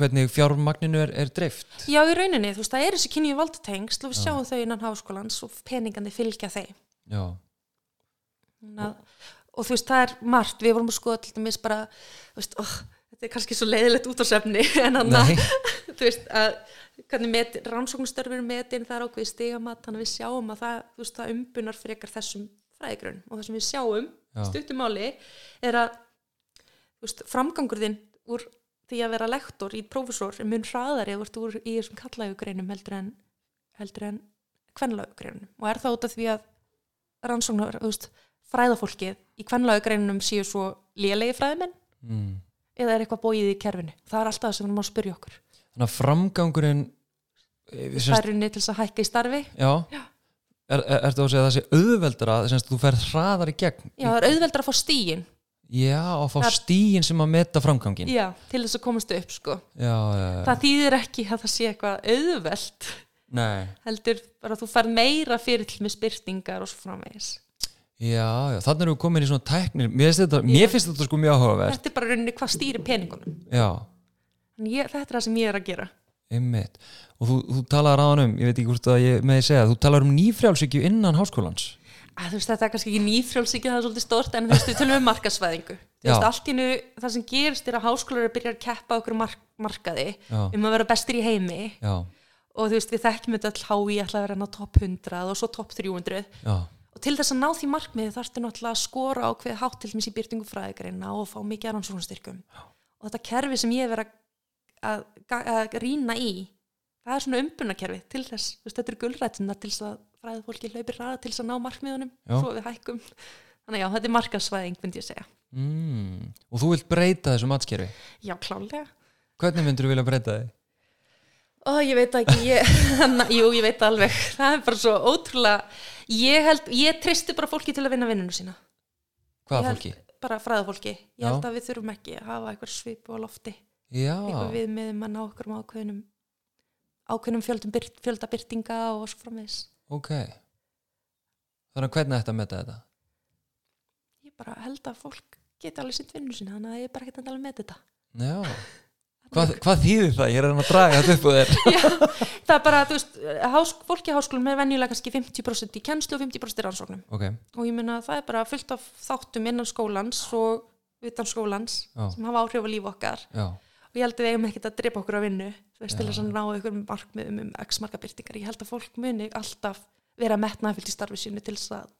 hvernig fjármagninu er, er dreift Já, í rauninni, þú veist, það er þessi kynni valdatengsl og við sjáum þau innan háskólans og peningandi fylgja þeim. já, Þannig Að, og þú veist, það er margt, við vorum að skoða til dæmis bara, þú veist, oh, þetta er kannski svo leiðilegt út á sefni, en hann Nei. þú veist, að rannsóknstörfur metin, það er ákveðið stigamat, þannig að við sjáum að það, veist, það umbunar frekar þessum fræðigrunn og það sem við sjáum, Já. stuttumáli, er að, veist, framgangur þinn úr því að vera lektor í prófessor er mun hraðari að þú ert úr í þessum kallægugreinum heldur en, heldur en kvenlægugreinum og er það út af því að rannsóknar, þú veist, fræðafólkið í kvenlægugreinum séu svo lélegi fræðimenn mm. eða er eitthvað bóið í kerfinu. Það er alltaf það sem við erum að spyrja okkur. þannig að framgangurinn eh, Það er unni til þess að hækka í starfi. já, Já. Er, er, ertu að segja að það sé auðveldara semst, þú ferð hraðar í gegn Já, það er auðveldar að fá stíin. Já, og fá Það- stíin sem að meta framgangin Já, til þess að komast upp, sko. já, já, já. Það þýðir ekki að það sé eitthvað auðveld. Nei. Heldur bara að þú fær meira fyrir með spyrtingar og svo framvegis. já, já, þannig erum við komin í svona tæknir mér finnst þetta, mér finnst þetta sko mjög áhugavert Þetta er bara rauninni hvað stýrir peningunum. já, ég, þetta er það sem ég er að gera. einmitt og þú, þú talaður á um, ég veit ekki hvort að ég með því segja, þú talaður um nýfrjálsykju innan háskólans Að, þú veist, þetta er kannski ekki nýfrjálsíki, það er svolítið stort, en þú veist, við tölum um markasvæðingu. Þú veist, allt í nú, það sem gerist er að háskólar eru að byrja að keppa okkur mark markaði já, um að vera bestir í heimi. Já, og þú veist, við þekkjum þetta all hái ætla að vera ná topp 100 og svo topp 300 já, og til þess að ná því markmiði þarftu náttúrulega að skora á hvað hátt til í byrtingu fræðigreina og fá mikið rannsóknarstyrkum. Og þetta kerfi sem ég verið að, að, að rýna í það er svona umbunakerfi til þess veist, þetta er gulrætina til þess að fræðið fólki hlaupir ræða til þess að ná markmiðunum svo við hækkum þannig já, þetta er markasvæðing myndi ég segja mm. og þú vilt breyta þessu matskerfi já, klálega hvernig myndir þú vilja breyta þið? Ó, ég veit ekki, ég, na, jú, ég veit alveg, það er bara svo ótrúlega, ég held, ég tristi bara fólki til að vinna vinninu sína. hvaða fólki? Bara fræðafólki. Ég Já. held að við þurfum ekki að hafa eitthvað svipu á lofti, eitthvað við með að ná okkur um ákveðnum, ákveðnum fjöldum byrt, fjölda byrtinga og svo framvegis. Ok þannig að hvernig ætti að meta þetta? Ég bara held að fólk geti alveg sitt vinnu sína, þannig að ég bara að tala með þetta. já, hvað, hvað þýðir það? ég er að draga þetta upp á þér Já, það er bara, þú veist, hás, fólki háskólum er venjulega kannski 50% í kennslu og 50% í rannsóknum. ok, og ég meina að það er bara fullt af þáttum innan skólans og utan skólans Já. sem hafa áhrif á líf okkar já, og ég held að við eigum ekkert að drepa okkur á vinnu þú veist, til Já. þess að ná einhverjum markmiðum um x marka byrtingar, ég held að fólk muni alltaf vera metnaðfyllt í starfi sínu til þess að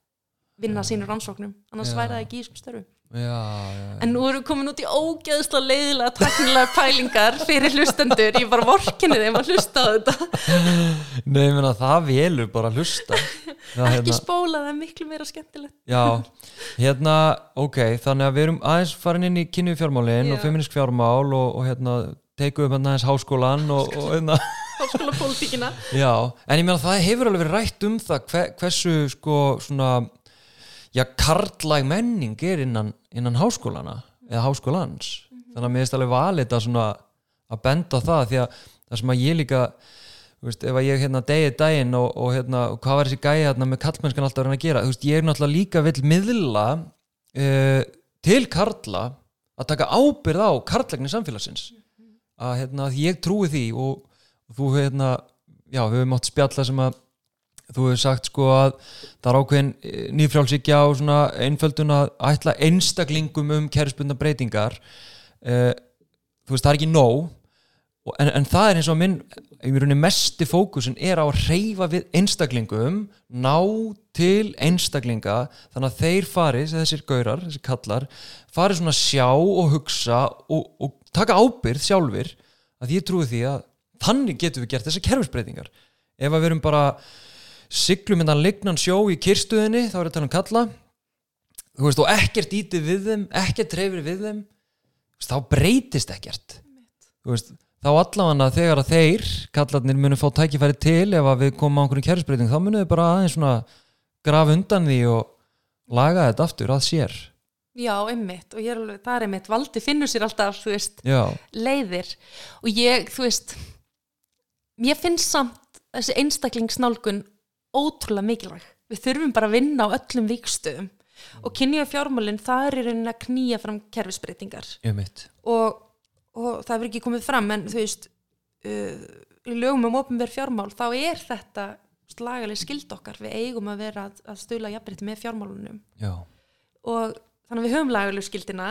vinna sínur rannsóknum. Annars Já. væri það ekki í þessum störfum. Já, já, en nú erum við komin út í ógeðsla leiðilega taknilega pælingar fyrir hlustendur. Ég bara vorkinni þeim að hlusta á þetta. Nei, ég meina það velur bara að hlusta. Já, ekki spóla, það er miklu meira skemmtilegt. Já, hérna, ok, þannig að við erum aðeins farin inn í kynni fjármálin og Já. feministk fjármál og, og hérna, teiku upp hérna aðeins háskólan og, og hérna, háskóla pólitíkina já, en ég meina það hefur alveg verið rætt um það hver, hversu sko svona, já, karlæg menning er innan, innan háskólana eða háskólans, þannig að mér finnst alveg valið að svona að benda það því að það sem að ég líka veist, ef ég hérna degi daginn og, og hérna, hvað var þessi gæja hérna með kallmennskan alltaf að reyna að gera, veist, ég er náttúrulega líka vill miðla uh, til karla að taka ábyrð á karlægni samfélagsins að hérna, ég trúi því og, og þú hérna, já, við hefum átt spjalla sem að þú hefur sagt sko að það er ákveðin eh, nýfrjálsíkja og svona einföldun að ætla einstaklingum um kerfspundna breytingar. Uh, þú veist það er ekki nóg. En, en það er eins og minn í rauninni mesti fókusin er á að reyfa við einstaklingum ná til einstaklinga þannig að þeir fari, þessir gaurar, þessir kallar fari svona sjá og hugsa og, og taka ábyrð sjálfur að ég trúi því að þannig getum við gert þessar kerfisbreytingar. Ef að við erum bara siglum innan lignan sjó í kyrstuðinni þá er þetta um kalla. Þú veist og ekkert ítið við þeim ekkert trefur við þeim veist, þá breytist ekkert. Veist þá allavega þegar að þeir kallarnir munum fá tækifæri til ef að við komum á einhverjum kerfisbreyting þá munum við bara aðeins svona graf undan því og laga þetta aftur að sér Já, einmitt, og ég er alveg, það er einmitt valdi finnur sér alltaf, þú veist, Já, leiðir. Og ég, þú veist mér finnst samt þessi einstaklingsnálgun ótrúlega mikilvæg. Við þurfum bara að vinna á öllum vikstöðum og kynja fjármálinn það er í rauninni að knýja fram kerfisbreytingar. Ég og, og það hefur ekki komið fram en þú veist uh, í lögum um ofnverð fjármál þá er þetta lagaleg skild okkar. Við eigum að vera að, að stula jafnbreytti með fjármálunum. Já, og þannig að við höfum lagaleg skildina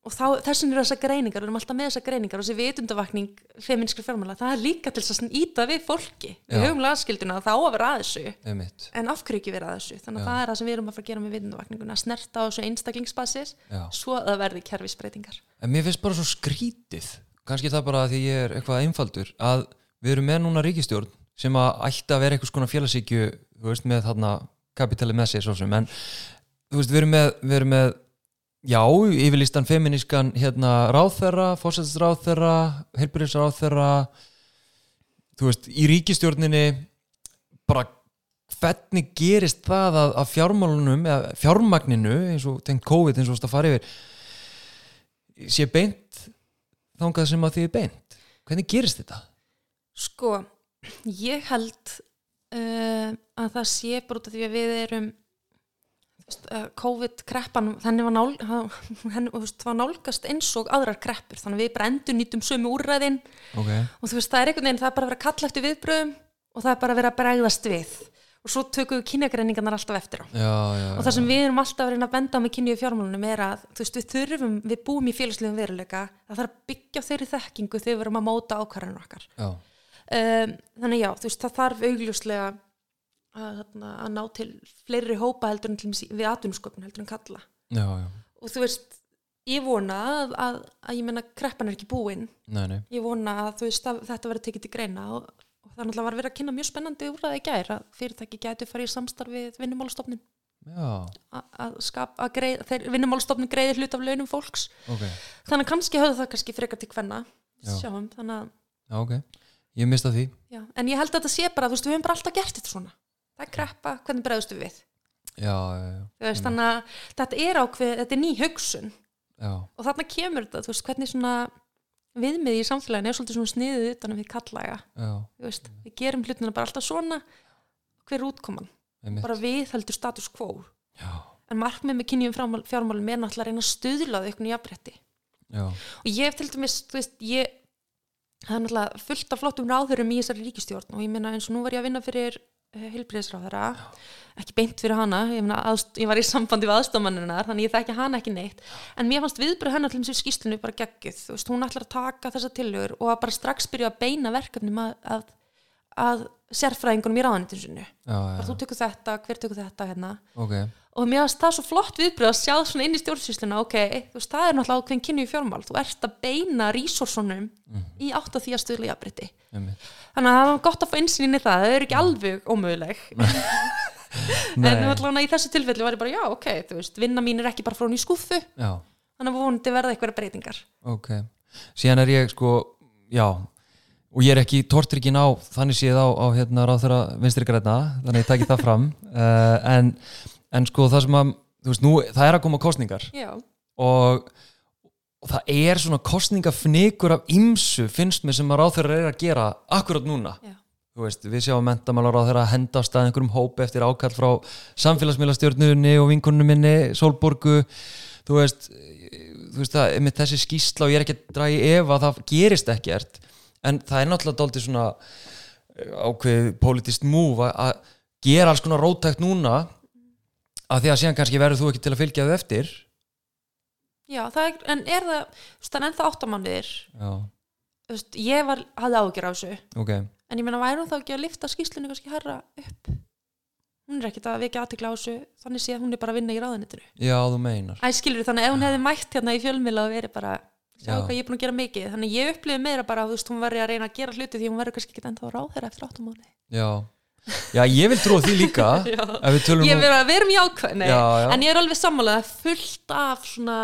og þá, þessin eru þessar greiningar, við erum alltaf með þessar greiningar og þessi vitundavakning feminskri fjármála, það er líka til þess að íta við fólki við Já. höfum lagaskildina þá að vera að þessu ég mitt en af hverju ekki vera að þessu þannig að Já. það er það sem við erum að fara að gera með vitundavakninguna að snerta á þessu einstaklingsbasis Já. svo að það verði kerfisbreytingar En mér finnst bara svo skrítið kannski það bara að því ég er eitthvað einfaldur að við erum með núna ríkistjórn sem að ætti að vera eitthvað skona félagsíkju veist með þarna kapitali með sem en þú veist við erum með, við erum með já, yfirlistan feminískan hérna ráðherra, fósættisráðherra heilbyrðisráðherra þú veist, í ríkistjórninni bara hvernig gerist það að, að fjármálunum eða fjármagninu eins og tengt COVID eins og þú veist að fara yfir sé beint þangað sem að því er beint hvernig gerist þetta? Sko, ég held uh, að það sé bara út af því að við erum COVID-kreppan þannig var, nál, henni, veist, var nálgast eins og aðrar kreppur þannig við bara endur nýtum sömu úrræðin. Ok, og þú veist, það er einhvern veginn, það er bara að vera kalla eftir viðbröðum og það er bara að vera að bregðast við. Og svo tökum við kynjagreiningarnar alltaf eftir á. Já, já, og það sem við erum alltaf að reyna að benda á með kynju í fjármálunum er að veist, við þurfum, við búum í félagslegum veruleika það þarf að byggja þeirri þekkingu þegar við erum að móta ákvarðanur okkar. Um, þannig já, þú veist, það þarf augljóslega að, að ná til fleiri hópa heldur en við atvinnusköpun heldur en kalla já, já, og þú veist, ég vona að, að, að ég menna kreppan er ekki búin. Nei, nei. Ég vona að þú veist að þetta verður tekið til greina og, og það náttúrulega var verið að kynna mjög spennandi úrræði í gær að fyrirtæki gætu farið í samstarf við vinnumálastofnin að skapa, að vinnumálastofnin greiðir hlut af launum fólks. Ok, þannig að kannski höfðu það kannski frekar til hvenna Já. sjáum, þannig að já, ok. Ég mista því, já. en ég held að þetta sé bara, þú veist, við höfum bara alltaf gert þetta svona það er kreppa, hvernig bregðustu við já, já, veist, þannig að þetta er ákveð, þetta er ný hugsun. Og þarna kemur þetta, veist, hvernig svona viðmið í samfélaginu er svolítið svona sniðið utan að við þú veist, við gerum hlutina bara alltaf svona, hver er útkoman? Einmitt. Bara við heldur status quo. Já, en markmið með kynjum fjármál- fjármálum er náttúrulega að reyna að stuðlaði ykkur jafnrétti. Já, og ég hef til dæmis, þú veist, ég það er náttúrulega fullt af flottum ráðurum í þessari ríkistjórn og ég meina eins og nú var ég að vinna fyrir heilbriðisráðara ekki beint fyrir hana, ég, meina, aðst, ég var í sambandi við aðstofmannunar þannig ég þekki hana ekki neitt. En mér fannst viðbröð hennar til þess að skýslinu bara geggjuð þú veist, hún ætlar að taka þessa tillögur og að bara strax byrja að beina verkefnum að, að, að sérfræðingunum í já, þú tekur þetta, hver tekur þetta hérna? Ok og mér finnst það svo flott viðbröð að sjá svona inn í stjórnsýsluna ok, þú veist, það er náttúrulega ákveðin kynni í fjármál. Þú ert að beina resursunum í átt að því að stuðla jafnbreytti einmitt, þannig að það var gott að fá einsýnin í það það er ekki alveg ómöguleg. En allavega í þessu tilfelli var ég bara já, ok, þú veist, vinna mín er ekki bara frá hún í skúffu. Já. Þannig að vonandi verða eitthvað breytingar. Ok, síðan er ég sko já, og ég er ekki tortrykkin á, þannig séð á, á hérna en, sko það sem að, þú veist, nú, það er að koma kostningar og, og það er svona kostningafnikur af ymsu finnst mér sem að ráþara er að gera akkurat núna. Já, þú veist, við sjáum mentamálar á þeirra að henda á stað einhverjum hóp eftir ákall frá samfélagsmiðlastjórnunni og vinkonunum minni, Sólborgu. Þú veist þú veist það, með þessi skýsla og ég er ekki að draga í ef að það gerist ekkert. En það er náttúrulega dálítið svona eh, ákveð politist múf að gera alls konar rótækt núna að því að síðan kannski verður þú ekki til að fylgja þau eftir. Já, er, en er það, er ennþá veist, ég var, hafði ágjör á þessu. Ok, en ég meina, væri hún þá ekki að lifta skýslunni kannski herra upp? Hún er ekkert að vekja aðtekla á þessu þannig sé að hún er bara að vinna í ráðanitinu já þú meinar. Æ, skilur þannig ef hún hefði mætt hérna í fjölmila og verið bara, sjá Já. hvað ég er búin að gera mikið. Þannig ég upplifið meira bara, þú veist, hún verið að reyna að gera hluti því hún verið kannski ekki ennþá ráðherra eftir áttamánuði Já, ég vil trúa því líka ég verið að vera mjög ákveðni Já, já. en ég er alveg sammálað fullt af svona,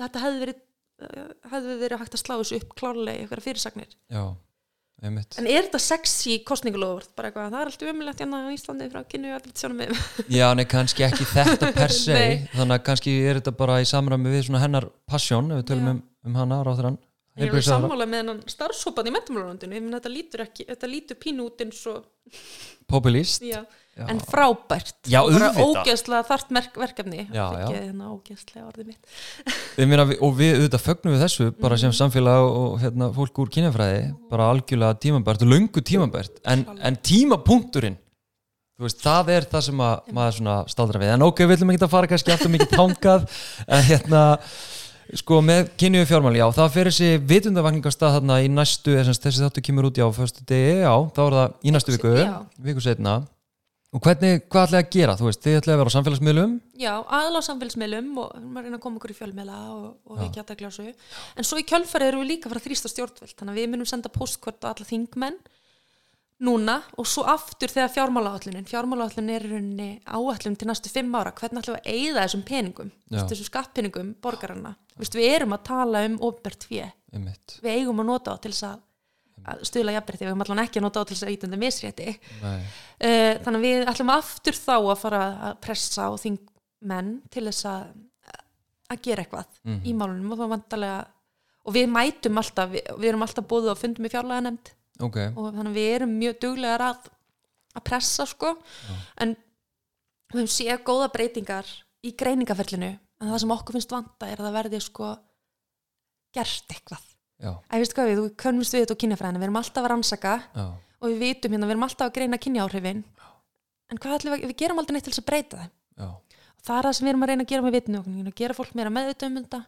þetta hefði verið uh, hefði verið hægt að slá þessu upp klárlega í eitthvað fyrirsagnir Já, einmitt. En er þetta sexy eitthvað, það er allt umilegt hérna á Íslandi frá kynnu Já, nei, kannski ekki þetta per se þannig að kannski er þetta bara í samræmi við svona hennar passion, ef við tölum um, um hana ráþurann Ég er alveg sammála með hennan starfsópan í mentumálurlandinu, ég menn þetta lítur ekki, þetta lítur pínu út eins og, Populist já, Já. en frábært. Já, ógeðslega þart verkefni. Já. Ekki hérna ógeðslega orðið mitt. Meina, og við auðvitað fögnum við þessu bara sem samfélag og hérna, fólk úr kynjafræði bara algjörlega tímabært og löngu tímabært en, en tímapunkturinn þú veist, það er það sem að maður svona staldra við, en ok, við ætlum ekki að fara kannski alltaf mikið tangað en hérna sko með kynju fjármál, já, það fyrir þessi vitundavakningastað þarna í næstu þessi þáttu kemur út já, föstu degi, já, þá er það í næstu viku, Já. viku setna og hvernig, hvað ætlaði að gera, þú veist, þið ætlaði að vera á samfélagsmiðlum Já, aðla á samfélagsmiðlum og maður reyna að koma okkur í fjölmiðla og, og ekki aðtegla á þessu. En svo í kjölfarið erum við líka að fara að þrýsta stjórnvöld, þannig að við munum senda postkvört á alla þingmenn núna og svo aftur þegar fjármálaállunin, fjármálaállunin er rauninni áallum til næstu fimm ára, hvernig ætlum við að eyða þessum peningum, Já. Vistu, þessum skattpeningum borgarana, Vistu, við erum að tala um ofbert fjö, við eigum að nota á til þess að, að stuðla jafnbreytti, við eigum allan ekki að nota á til þess að ítunda misrétti. Uh, þannig að við ætlum aftur þá að fara að pressa á þingmenn til þess að að gera eitthvað Mhm. í málunum og og við mætum alltaf, við, við erum alltaf búið á fundum í fjárlega nefnd ok. Og þannig við erum mjög duglegar að að pressa sko. En við höfum séð góða breytingar í greiningaferlinu en það sem okkur finnst vanta er að það verði sko gert eitthvað. Já, Æ, veistu hvað við, þú könnumst við þetta og kynjafræðina við erum alltaf að rannsaka. Já, og við vitum hérna, við erum alltaf að greina kynjáhrifin en hvað ætlum við, við gerum aldrei neitt til þess að breyta já. Það er það sem við erum að reyna að gera með vitinu okkur, gera fólk meira meðutum um þetta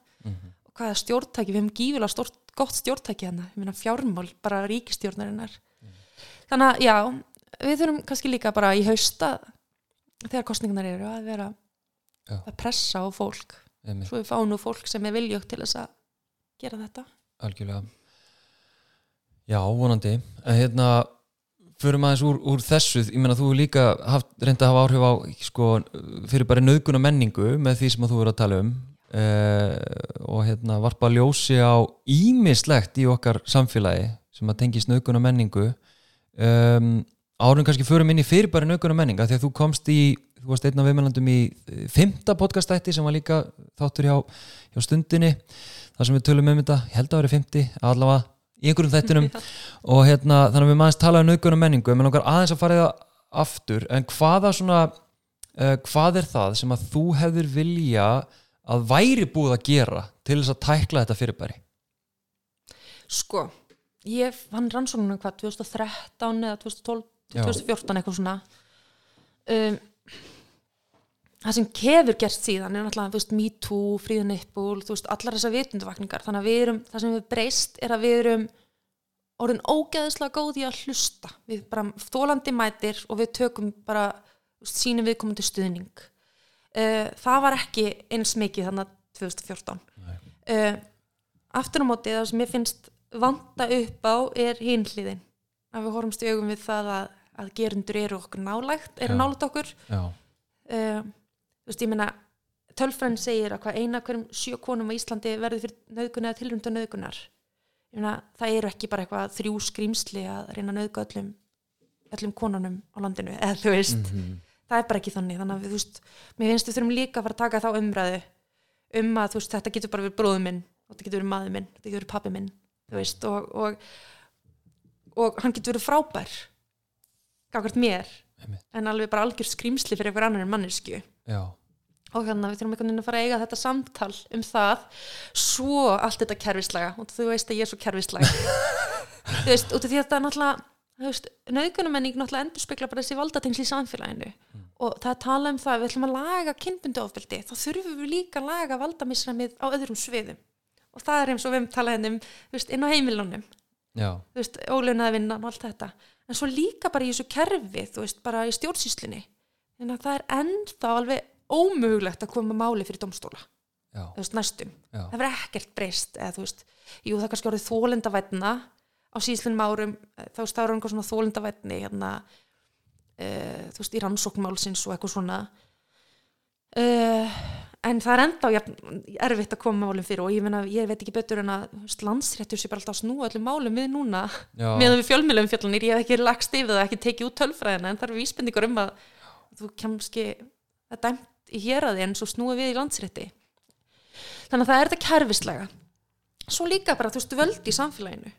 og hvað er stjórntæki, við hefum gífulega stort, gott stjórntæki hérna, ég meina fjármál bara ríkistjórnarinnar þannig að já, við þurfum kannski líka bara í hausta þegar kostningarnar eru að vera Já. að pressa á fólk. Einmitt. Svo við fáum nú fólk sem er viljögt til þess að gera þetta. Algjörlega. Já, vonandi. En hérna, förum aðeins úr, úr þessu, ég meina þú líka haft, reynda að hafa áhrif á sko, fyrir bara nöðguna menningu með því sem þú verður að tala um uh, og hérna varpa ljósi á ímislegt í okkar samfélagi sem að tengist nöðguna menningu. Um, árum kannski förum inn í fyrir bara nöðguna menninga því að þú komst í, þú varst einn af viðmælandum í eh, fimmta podcastætti sem var líka þáttur hjá, hjá stundinni þar sem við tölum um þetta, ég held að það verið 50 allavega í einhverjum þættinum. Og hérna, þannig að við maður tala um nauðgunum menningu en langar aðeins að fara það aftur. En hvaða svona uh, hvað er það sem að þú hefðir vilja að væri búið að gera til þess að tækla þetta fyrirbæri? Sko, ég fann rannsóknuna hvað 2013 eða 2012, Já. 2014 eitthvað svona. Um, það sem kefur gert síðan er náttúrulega, þú veist, Me Too, Fríðan Nippul, þú veist, allar þessar vitundavakningar þannig að við erum, það sem við breyst er að við erum orðin ógeðislega góð í að hlusta. Við bara þólandi mætir og við tökum bara, sínum viðkomandi stuðning uh, það var ekki eins mikið þannig að 2014 uh, aftur á móti það sem ég finnst vanta upp á er hinliðin að við horfumst í augum við það að, að gerundur eru okkur nálægt eru nálægt okkur. Uh, þú veist ég meina tölfræðin segir að hvað eina hverjum sjö konum á Íslandi verður fyrir nöðgun eða tilrunda nöðgunar ég meina það eru ekki bara eitthvað þrjú skrýmsli að reyna að nöðga öllum öllum konunum á landinu eða þú veist. Mhm. Það er bara ekki þannig þannig að við, þú veist, mér finnst við þurfum líka að fara að taka þá umræðu um að þú veist, þetta getur bara verið bróður minn og þetta getur verið maður minn, þetta getur verið pappi minn þú veist, og, og, og hann getur verið frábær gafkvært mér Einmitt. en alveg bara algjör skrýmsli fyrir einhver annar en mannesku já, og þannig að við þurfum einhvern veginn að fara að eiga þetta samtal um það svo allt þetta kerfislega og þú veist að ég er svo kerfislega þú veist, út af því að þetta er náttúrulega nauðgunumenning náttúrulega endur spekla bara þessi valdatengsli í samfélaginu. Og það tala um það, við ætlum að laga kynbundi ofbeldi, þá þurfum við líka að laga valdamisramið á öðrum sviðum. Og það er eins og við hefum talað hérna inn á heimilunum. Ólaunaða vinnan og allt þetta. En svo líka bara í þessu kerfi veist, bara í stjórnsýslinni að það er ennþá alveg ómögulegt að koma máli fyrir domstóla veist, næstum, já, það verður ekkert breyst eða þú veist, jú það kannski á síðslunum árum eh, þá það eru einhver svona þólendavætni hérna uh, þú veist, í rannsóknmálsins og eitthvað svona. Uh, en það er enda jafn, erfitt að koma málum fyrir og ég, meina, ég veit ekki betur en að landsréttur sé bara alltaf að snúa öllum málum við núna. Meðan við fjölmjölum fjallunir, ég hef ekki lagst yfir það ekki tekið út tölfræðina en það eru vísbendingar um að þú kannski það er dæmt í héraði en svo snúið við í landsrétti. Þannig að það er þetta kerfislega. Svo líka bara, þú veist, völd í samfélaginu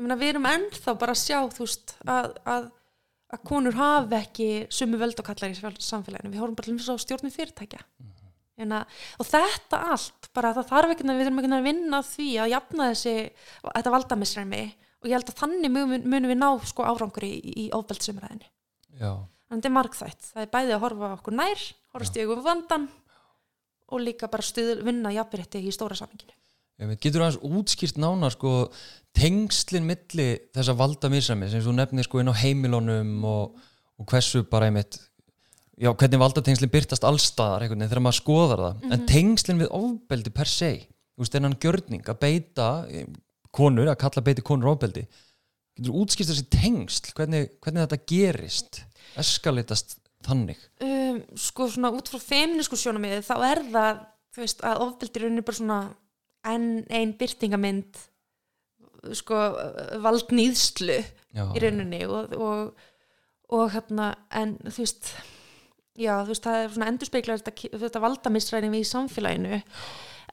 ég meina, við erum ennþá bara að sjá, þú veist, að, að, að konur hafi ekki sumu völd og kallar í samfélaginu, við horfum bara til þess að stjórnum fyrirtækja. Mm og þetta allt, bara það þarf ekki að við þurfum ekki að vinna að því að jafna þessi, þetta valdamisræmi. Og ég held að þannig munum, munum við ná sko árangur í, í ofbeldssumræðinu já, þannig að þetta er margþætt, það er bæði að horfa okkur nær, horfa stíðum vandan og líka bara stuð, vinna jafnrétti í stóra saminginu Getur aðeins útskýrt nánar sko, tengslin milli þessa valda misræmi sem þú nefnir sko inn á heimilunum og, og hversu bara einmitt já, hvernig valdatengslin byrtast allstaðar einhvern veginn þegar maður skoðar það. En tengslin við ofbeldi per se þú veist, þennan gjörning að beita eh, konur, að kalla beiti konur ofbeldi. Getur útskýrt þessi tengsl? Hvernig, hvernig þetta gerist eskalitast þannig? Um, sko svona út frá feminísku sjónamiði þá er það, þú veist, að ofbeldi er bara svona enn ein byrtingamynd sko valdnýðslu í rauninni og, og, og hérna, en þú veist já, þú veist, það er svona endurspeglar þetta, þetta valdamissræðin í samfélaginu.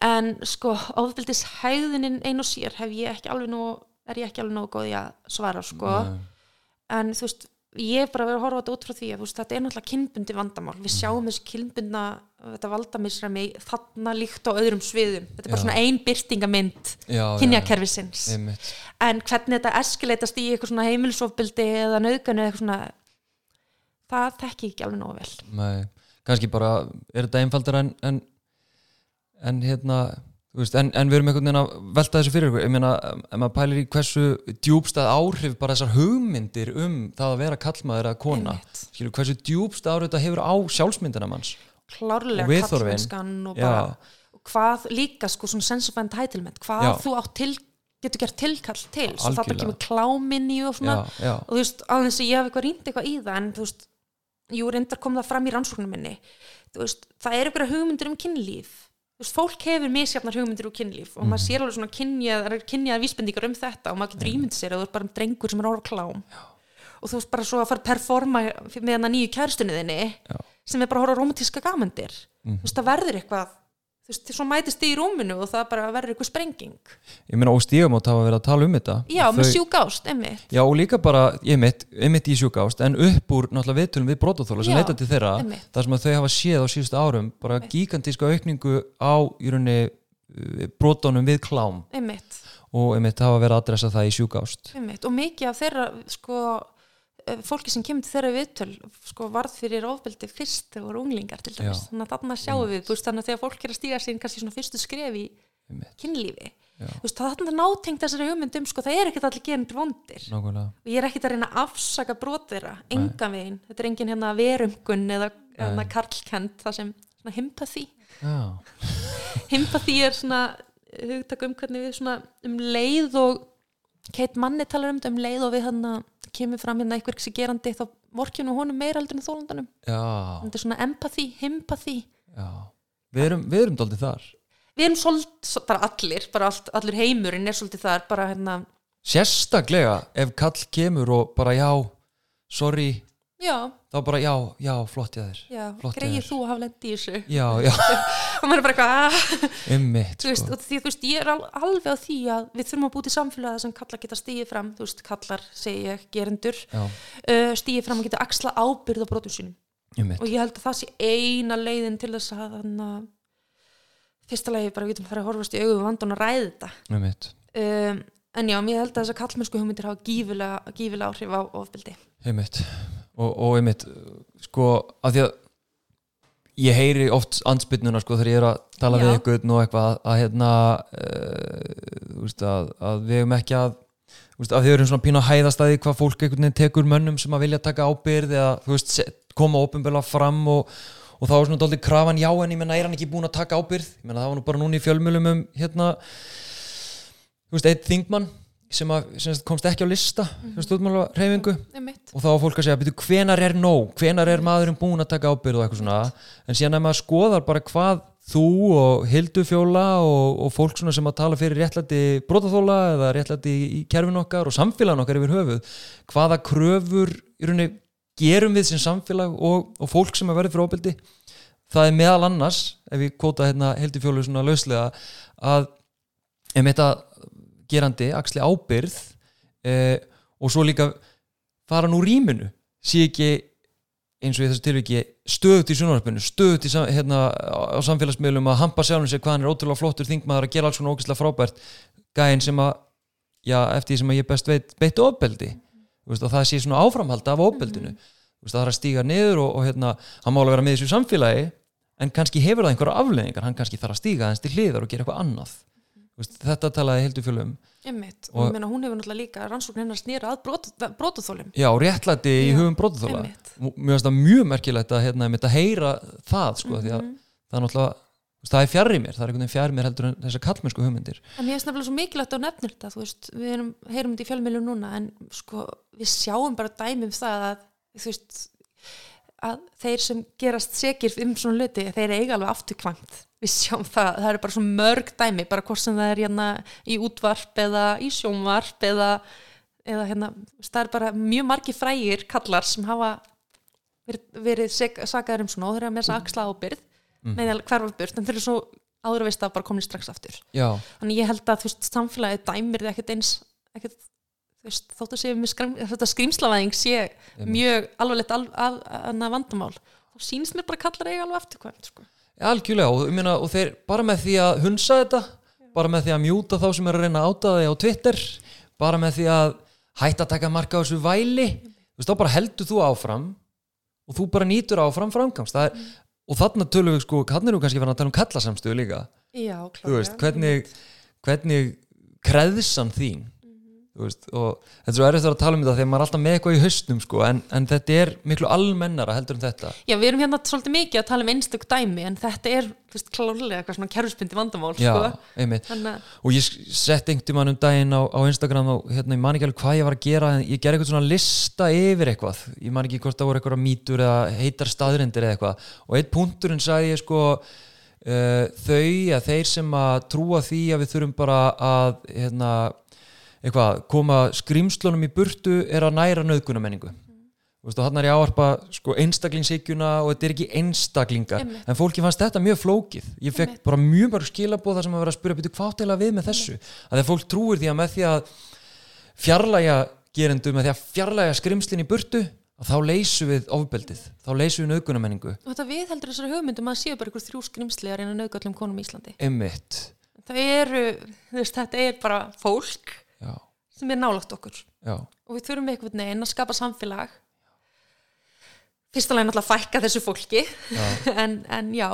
En sko ofbeldis hæðunin ein og sér hef ég ekki alveg nú er ég ekki alveg nógu góð í að svara sko, Nei. en þú veist ég er bara að vera að horfa þetta út frá því að veist, þetta er náttúrulega kynbundi vandamál, við sjáum þessi kynbundna þetta valdamisræmi þarna líkt á öðrum sviðum, þetta er bara Já. svona ein byrtingamynd já, já, kynjakerfisins. en hvernig þetta eskileitast í eitthvað svona heimilsofbildi eða nauðganu eða eitthvað svona það þekki ég ekki alveg nógu vel. Nei, kannski bara er þetta einfaldar en en, en hérna veist, en, en við erum einhvern veginn að velta þessu fyrir ég meina, ef maður pælir í hversu djúbstað áhrif bara þessar hugmyndir um það að vera kallmaður eða kona skilur, hversu djúbstað áhrif þetta hefur á sjálfsmyndina manns. Og klárlega kallmennskan og bara og hvað líka sko svona sense of entitlement hvað Já. þú átt til, getur gert tilkall til. Svo Algjörlega. kemur kláminn í og svona. Já, og þú veist, alveg að ég hef eitthvað rýnd eitthvað í það en þú veist, jú reyndar kom það fram í rannsóknum minni. Veist, það er eitthvað hugmyndir um kynlíf. Þú veist, fólk hefur misjafnar hugmyndir um kynlíf og Mhm. maður sér alveg svona kynjað, kynjað vísbendingar um þetta og maður getur ímynd sér að þú er bara um drengur sem er orða klám. Já. Og þú veist bara svo að fara að performa með hana nýju kærstunni þinni Já. sem er bara að horfa romantíska gamandir. Mhm. þú veist, það verður eitthvað þú veist, svo mætist þið í rúminu og það bara verður eitthvað sprenging. Ég meina og stígamót hafa verið að tala um þetta. Já, Og með þau- sjúkást, emmi Já og líka bara, ég mitt, einmitt í sjúkást en upp úr náttúrulega viðtölum við brotaþóla sem leita til þeirra, einmitt. þar sem að þau hafa séð á síðustu árum, bara gigantíska aukningu á í rauninni uh, brotunum við klám. Emmitt og einmitt hafa verið að adressa það í sjúkást Einmitt, og mikið af þeirra sko, eh, fólki sem kemur til þeirra viðtöl sko, varð fyrir ofbeldi fyrst þegar voru unglingar til dæmis, Já. þannig að þarna sjáum við þú veist, þannig að þegar fólk er að stíga sín kannski svona fyrstu skref í kynlífi veist, er þarna nátengt þessari hugmyndum sko, það er ekkert allir gerendur vondir. Nákvæmlega, og ég er ekkert að reyna að afsaka brot þeirra engan veginn, þetta er engin hérna verumgun eða hérna karlkend það sem himpathy himpathy er svona hugtak um hvernig við svona um leið og Kate Manni talar um þetta um leið og við hann kemur fram hérna eitthvað sem gerandi þá vorkjum við honum meira heldur en þólandanum þetta er svona empathy, himpathy Við erum, við erum daldið þar. Við erum svolítið, bara allir bara allt, allur heimurinn er svolítið þar bara hérna, Sérstaklega ef kall kemur og bara já, sorry já, þá bara já, já, flott ég þér. Greið þú að hafa lendi í þessu. Og maður er bara eitthvað "Ah." þú veist, sko. og því, þú veist, ég er al- alveg á því að við þurfum að búti samfélagið sem kallar geta stíið fram, þú veist, kallar, segi ég, gerendur uh, stíið fram og geta axla ábyrð á brotum sínum. Og ég held að það sé eina leiðin til þess að þannig að fyrsta lagi bara við getum farið að horfast í augu vandan og ræði þetta. Einmitt, um, en já, mér held að þessar kallmennsku hugmyndir hafa gífilega, gífilega áhrif á ofbeldi. Einmitt og, og einmitt, sko að því að ég heyri oft ansbytnuna sko þegar ég er að tala Já. við ykkur og eitthvað að, hérna uh, að, að við hefum ekki að veist, að þið erum svona pínu að hæðast að því hvað fólk einhvern veginn tekur mönnum sem að vilja taka ábyrð eða veist, koma ópenbjörlega fram og, og þá er svona dálítið krafan já en ég menna er hann ekki búin að taka ábyrð ég menna það var nú bara núna í fjölmjölum um hérna þú veist, eitt þingmann sem, að, sem komst ekki á lista mm -hmm. stjórnmála reyfingu einmitt, og þá var fólk að segja, betur, hvenar er nóg? Hvenar er maðurinn búin að taka ábyrð og eitthvað svona? En síðan að maður skoðar bara hvað þú og Hildufjóla og, og fólk svona sem að tala fyrir réttlæti brotaþóla eða réttlæti í, kerfin okkar og samfélagin okkar yfir höfuð hvaða kröfur rauninni gerum við sem samfélag og, og fólk sem að verður fyrir óbyldi það er meðal annars, ef við kvóta hérna Hildufjólu svona lauslega að ef þetta gerandi axli ábyrð eh, og svo líka fara nú rýminu. Sé ekki eins og í þessu tilviki stöðut í sjónvarpinu, stöðut í, hérna, á samfélagsmiðlum að hampa sjálfum sig hvað hann er ótrúlega flottur þingmaður að gera alls svona ógeðslega frábært. Gæinn sem að já, eftir því sem að ég best veit beitt ofbeldi. Og það sé svona áframhald af ofbeldinu. Veist, það þarf að stíga niður og, og hérna, hann má alveg vera með þessu samfélagi en kannski hefur það einhverja afleðingar hann kannski þarf að stíga aðeins til hliðar og gera eitthvað annað þetta talaði Hildur Fjölum einmitt. Og- og meina hún hefur náttúrulega líka rannsókn hennar snýra að brotaþólum já, réttlæti í hugum einmitt. mér finnst það mjög merkilegt að, hérna, að heyra það sko, að Mhm. það er náttúrulega það er fjarr í mér, það er einhvern veginn fjarr í mér heldur en þessar kallmennsku hugmyndir. En mér finnst nefnilega svo mikilvægt að nefnir þetta, veist, við erum, heyrum þetta í fjölmjölu núna, en sko, við sjáum bara dæmi um það að, veist, að þeir sem gerast sekir um svona hluti, þeir eiga alveg afturkvæmt. Við sjáum það, það eru bara svo mörg dæmi, bara hvort sem það er hérna í útvarp eða í sjónvarp eða, eða hérna, það er bara mjög margi frægir kallar sem hafa verið, verið sek, sakaður um svona og þeir eru með þess að axla ábyrð Mhm. með að hverfa burt, en þeir eru svo áður að veist að bara komin strax aftur já, þannig ég held að þú veist, samfélagið dæmir ekkert eins ekkert, veist, þótt að sé með skrím, þetta skrýmslavæðing sé Einmitt. mjög alvarlegt al, al, al, vandamál þá sýnist mér bara kallar eiga alveg afturkvæmt sko. algjörlega og, meina, og þeir bara með því að hunsa þetta bara með því að mjúta þá sem er að reyna að áta þig á Twitter bara með því að hætta að taka marka á þessu væli þú veist, þá bara heldur þú áfram og þú bara nýtur áfram framgangs það er, og þarna tölum við sko, hann eru kannski verið að tala um kallasamstöðu líka já, þú veist, hvernig hvernig kreðsan þín veist, og þetta er svo erfitt að tala um þetta þegar maður er alltaf með eitthvað í haustum sko, en, en þetta er miklu almennara heldur en þetta. Já, við erum hérna svolítið mikið að tala um einstök dæmi en þetta er, veist, klárlega eitthvað svona kerfisbyndi vandamál já, sko. að, og ég sett einhvern mann um daginn á, á Instagram og hérna, ég man ekki alveg hvað ég var að gera en ég gerði eitthvað svona lista yfir eitthvað. Ég man ekki hvort það voru eitthvað mýtur eða heitar staðrindir eða eitthvað. Og eitt punkturinn sagði ég sko uh, þau eitthvað, koma skrýmslunum í burtu er að næra nöðgunamenningu Þú veist, og hann er að áarpa sko, einstaklingshyggjuna og þetta er ekki einstaklingar. Einmitt. en fólki fannst þetta mjög flókið. Ég fekk Einmitt. bara mjög mörg skilabóð þar sem að vera að spyrja byrju hvað áttæðilega við með þessu? Að þegar fólk trúir því að með því að fjarlæga gerendu með því að fjarlæga skrimslinn í burtu að þá leysum við ofbeldið. Þá leysum við nöðgunamenningu og þetta við heldur þessari hugmyndum að séu bara ykkur þrjú skrimsli að reyna að nauðgallum konum í Íslandi. Einmitt. Það eru, veist, þetta er bara fólk sem er nálægt okkur. Já, og við þurfum einhvern veginn að skapa samfélag. Fyrsta lagi náttúrulega fækka þessu fólki. Já, en, en já,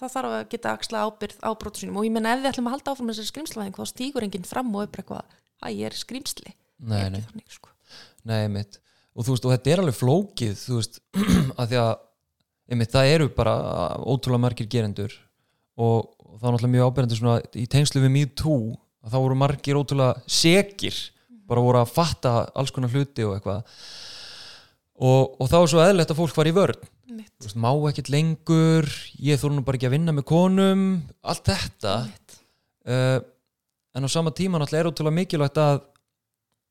það þarf að geta axla ábyrð á brotu sínum. Og ég menna ef við ætlum að halda áfram þessari skrimslavæðing þá stígur enginn fram og bara eitthvað að ég er skrimsli nei, Er nei, þannig, sko. nei, einmitt. Og þú veist, og þetta er alveg flókið þú veist, að því að einmitt, það eru bara ótrúlega margir gerendur og, það er náttúrulega mjög ábyrjandi svona í tengslu við Me Too að þá voru margir ótrúlega sekir bara voru að fatta alls konar hluti og eitthvað. Og, og þá er svo eðlilegt að fólk var í Þú veist, má ekkert lengur ég þóru nú bara ekki að vinna með konum allt þetta. Uh, en á sama tíma náttúrulega er ótrúlega mikilvægt að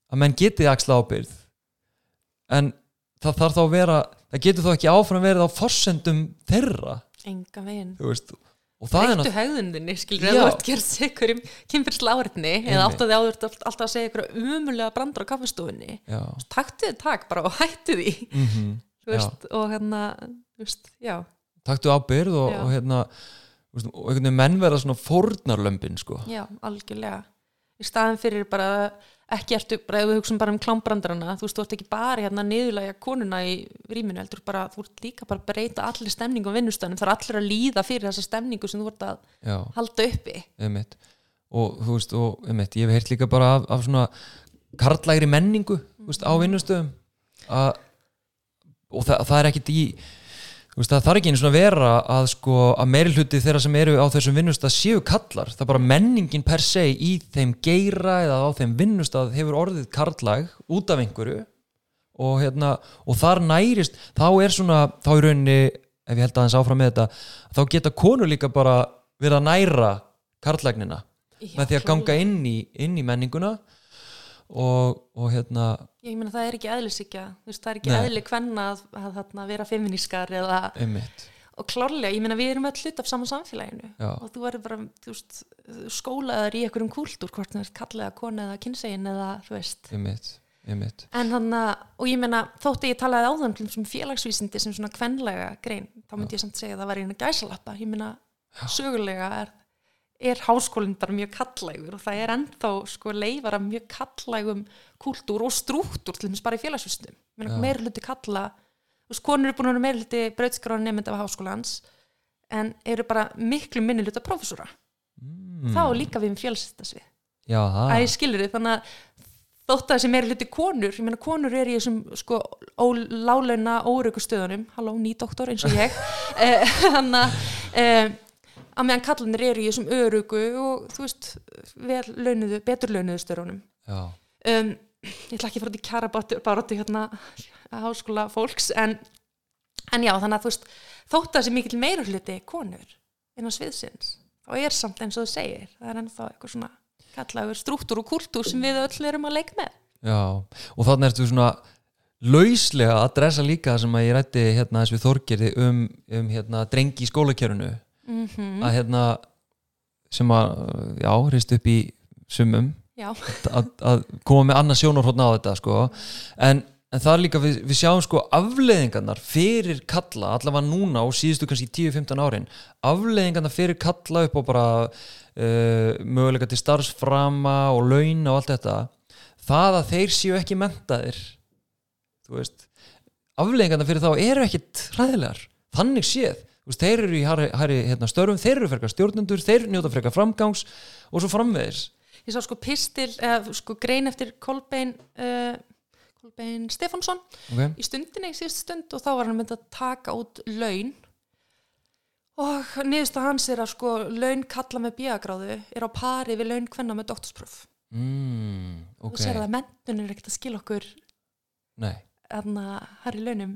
að menn getið axla ábyrð en það þarf þá að vera það getur þá ekki áfram verið á forsendum þeirra. Enga veginn. Þú veist náttúrulega hegðundinni, skilur, eða þú ert gerð sig ykkur um kynfyrsla áriðni eða Einmitt. áttaði áður alltaf að segja ykkur umulega brandar á kaffistofunni já, taktu þið tak bara og hættu því. Mm þú veist, og hérna þú veist, já, taktu ábyrð og, og hérna þú veist, og einhvern veginn menn verða svona fórnarlömbin sko. já, algjörlega. Í staðin fyrir bara ekki ertu, ef við hugsaum bara um klámbrandarana þú veist, þú ert ekki bara hérna niðurlega konuna í rýminu, heldur bara, þú ert líka bara að breyta allir stemningu á vinnustæðinu, það er allir að líða fyrir þessa stemningu sem þú ert að já, halda uppi. Einmitt. Og þú veist, og einmitt, ég hef heyrt líka bara af, af svona karlægri menningu þú veist, á vinnustöðum að, og það, það er ekkit í veist, það þarf ekki einu svona að vera að sko, að meiri hluti þeirra sem eru á þessum vinnustað séu kallar, það er bara menningin per se í þeim geira eða á þeim vinnustað hefur orðið karlæg út af einhverju. Og hérna, og þar nærist þá er svona, þá í rauninni ef ég held aðeins áfram með þetta þá geta konur líka bara verið að næra karlægnina með því að ganga inn í, inn í menninguna og, og hérna ég meina það er ekki eðlisíkja það er ekki Nei. eðli kvenna að, að, þarna, vera feminískar eða, einmitt, og klárlega, ég meina við erum öll hlut af saman samfélaginu. Já. og þú verður bara, þú veist, skólaðar í einhverjum kúltúr, hvort það er kallega kona eða kynsegin eða, þú veist. Einmitt, einmitt. En hann að, og ég meina þótt að ég talaði áðan sem félagsvísindi sem svona kvenlega grein, þá myndi ég samt segja að það var einu gæsalappa, ég meina sögulega er, er háskólinn bara mjög kallægur og það er ennþá sko leifar af mjög kallægum kúltúr og strúktúr til þess bara í Já. meira hluti kalla þú veist, konur eru búin að vera meira hluti brautskrána nefnd af háskólans en eru bara miklu minni hluta prófessora, mm. þá líka við um það að ég skilur þið þannig að þótt að þessi meiri hluti konur ég meina konur er í þessum sko láleina óryggu stöðunum halló, nýdoktor eins og ég Eh, þannig að eh, að meðan kallanir eru í þessum öryggu og þú veist vel launuðu, betur launuðu stöðunum já, um, ég ætla ekki að fara í kjara baróttu hérna háskóla fólks en, en já, þannig að þú veist þótt að þessi mikil meiri hluti konur innan sviðsins þá er samt eins og þú segir það er ennþá eitthvað svona kallaður strúktúr og kultúr sem við öll erum að leika með. Já og þannig ertu svona lauslega að dressa líka sem að ég rætti hérna þess við Þorgerði um, um hérna drengi í skólakjörunu mm að hérna sem að, já, reist upp í sumum. Að, að koma með annað sjónarhóttna á þetta sko. en, en það er líka við, við sjáum sko afleiðingarnar fyrir kalla allavega núna og síðustu kannski 10-15 árin afleiðingarnar fyrir kalla upp á bara uh, möguleika til starfsframa og launa og allt þetta. Það að þeir séu ekki mentaðir afleiðingarnar fyrir þá eru ekkit hræðilegar. Þannig séð veist, þeir eru í hæri, hæri hérna, störfum, þeir eru frekar stjórnendur, þeir njóta frekar framgangs og svo framvegis. ég sá sko pistil eða sko grein eftir Kolbein uh, Kolbein Stefánsson Okay? í stundinni, í síðust stund og þá var hann myndið að taka út laun. Og niðurstu hans er að sko laun kalla með bíagráðu er á pari við laun hvenna með doktorspróf. Mm, og ok, sér að mentun er ekkert að skila okkur nei. þarna hær í launum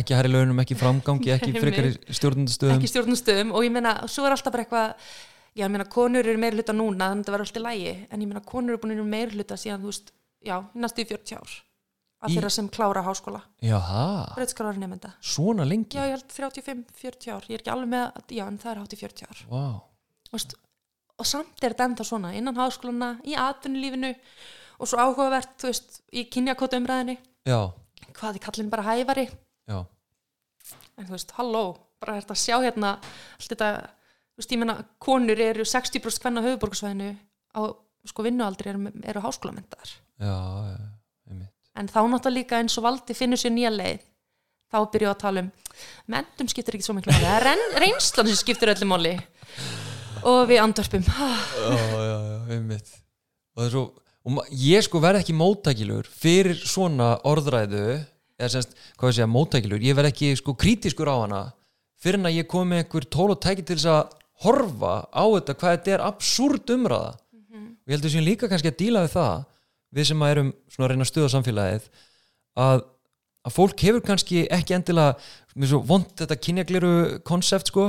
ekki hærri launum, ekki framgangi, ekki frekar stjórnundastöðum ekki stjórnustöðum og ég meina, svo er alltaf bara eitthvað já, ég meina, konur eru meira hluta núna þannig að það verður alltaf lægi, en ég meina, konur eru búin meira hluta síðan, þú veist, já, næstu í 40 ár að Í- þeirra sem klára háskóla. Jaha, svona lengi? Já, ég held 35-40 ár, ég er ekki alveg með að, já, en það er hátt í 40 ár. Þú veist, og samt er þetta enda svona innan háskólana, í atvinnulífinu og svo áhugavert, þú veist, í kynjakóta umræðinni, já, hvað er kallin bara hæfari já. En þú veist, halló, bara þetta að sjá hérna allt þetta, þú veist, ég menna konur eru 60% hvenna höfuborgarsvæðinu á sko vinnualdri eru, eru háskólamendar, Já, einmitt. En þá náttúrulega líka eins og valdi finnur sér nýja leið þá byrjuðu að tala um mentum skiptir ekki svo miklu það er reynslan sem skiptir öllu máli. Og við andörpum Já, já, já, einmitt. Og svo, og ég sko verð ekki móttækilegur fyrir svona orðræðu eða semst, hvað ég segja, móttækilegur ég verð ekki sko krítiskur á hana fyrir en að ég kom með einhver tól og tæki til þess að horfa á þetta hvað þetta er absúrt umræða. Og ég heldur sem líka kannski að díla við það við sem að erum svona að reyna að stuða samfélagið að, að fólk hefur kannski ekki endilega mér svo vond þetta kynjagliru konsept sko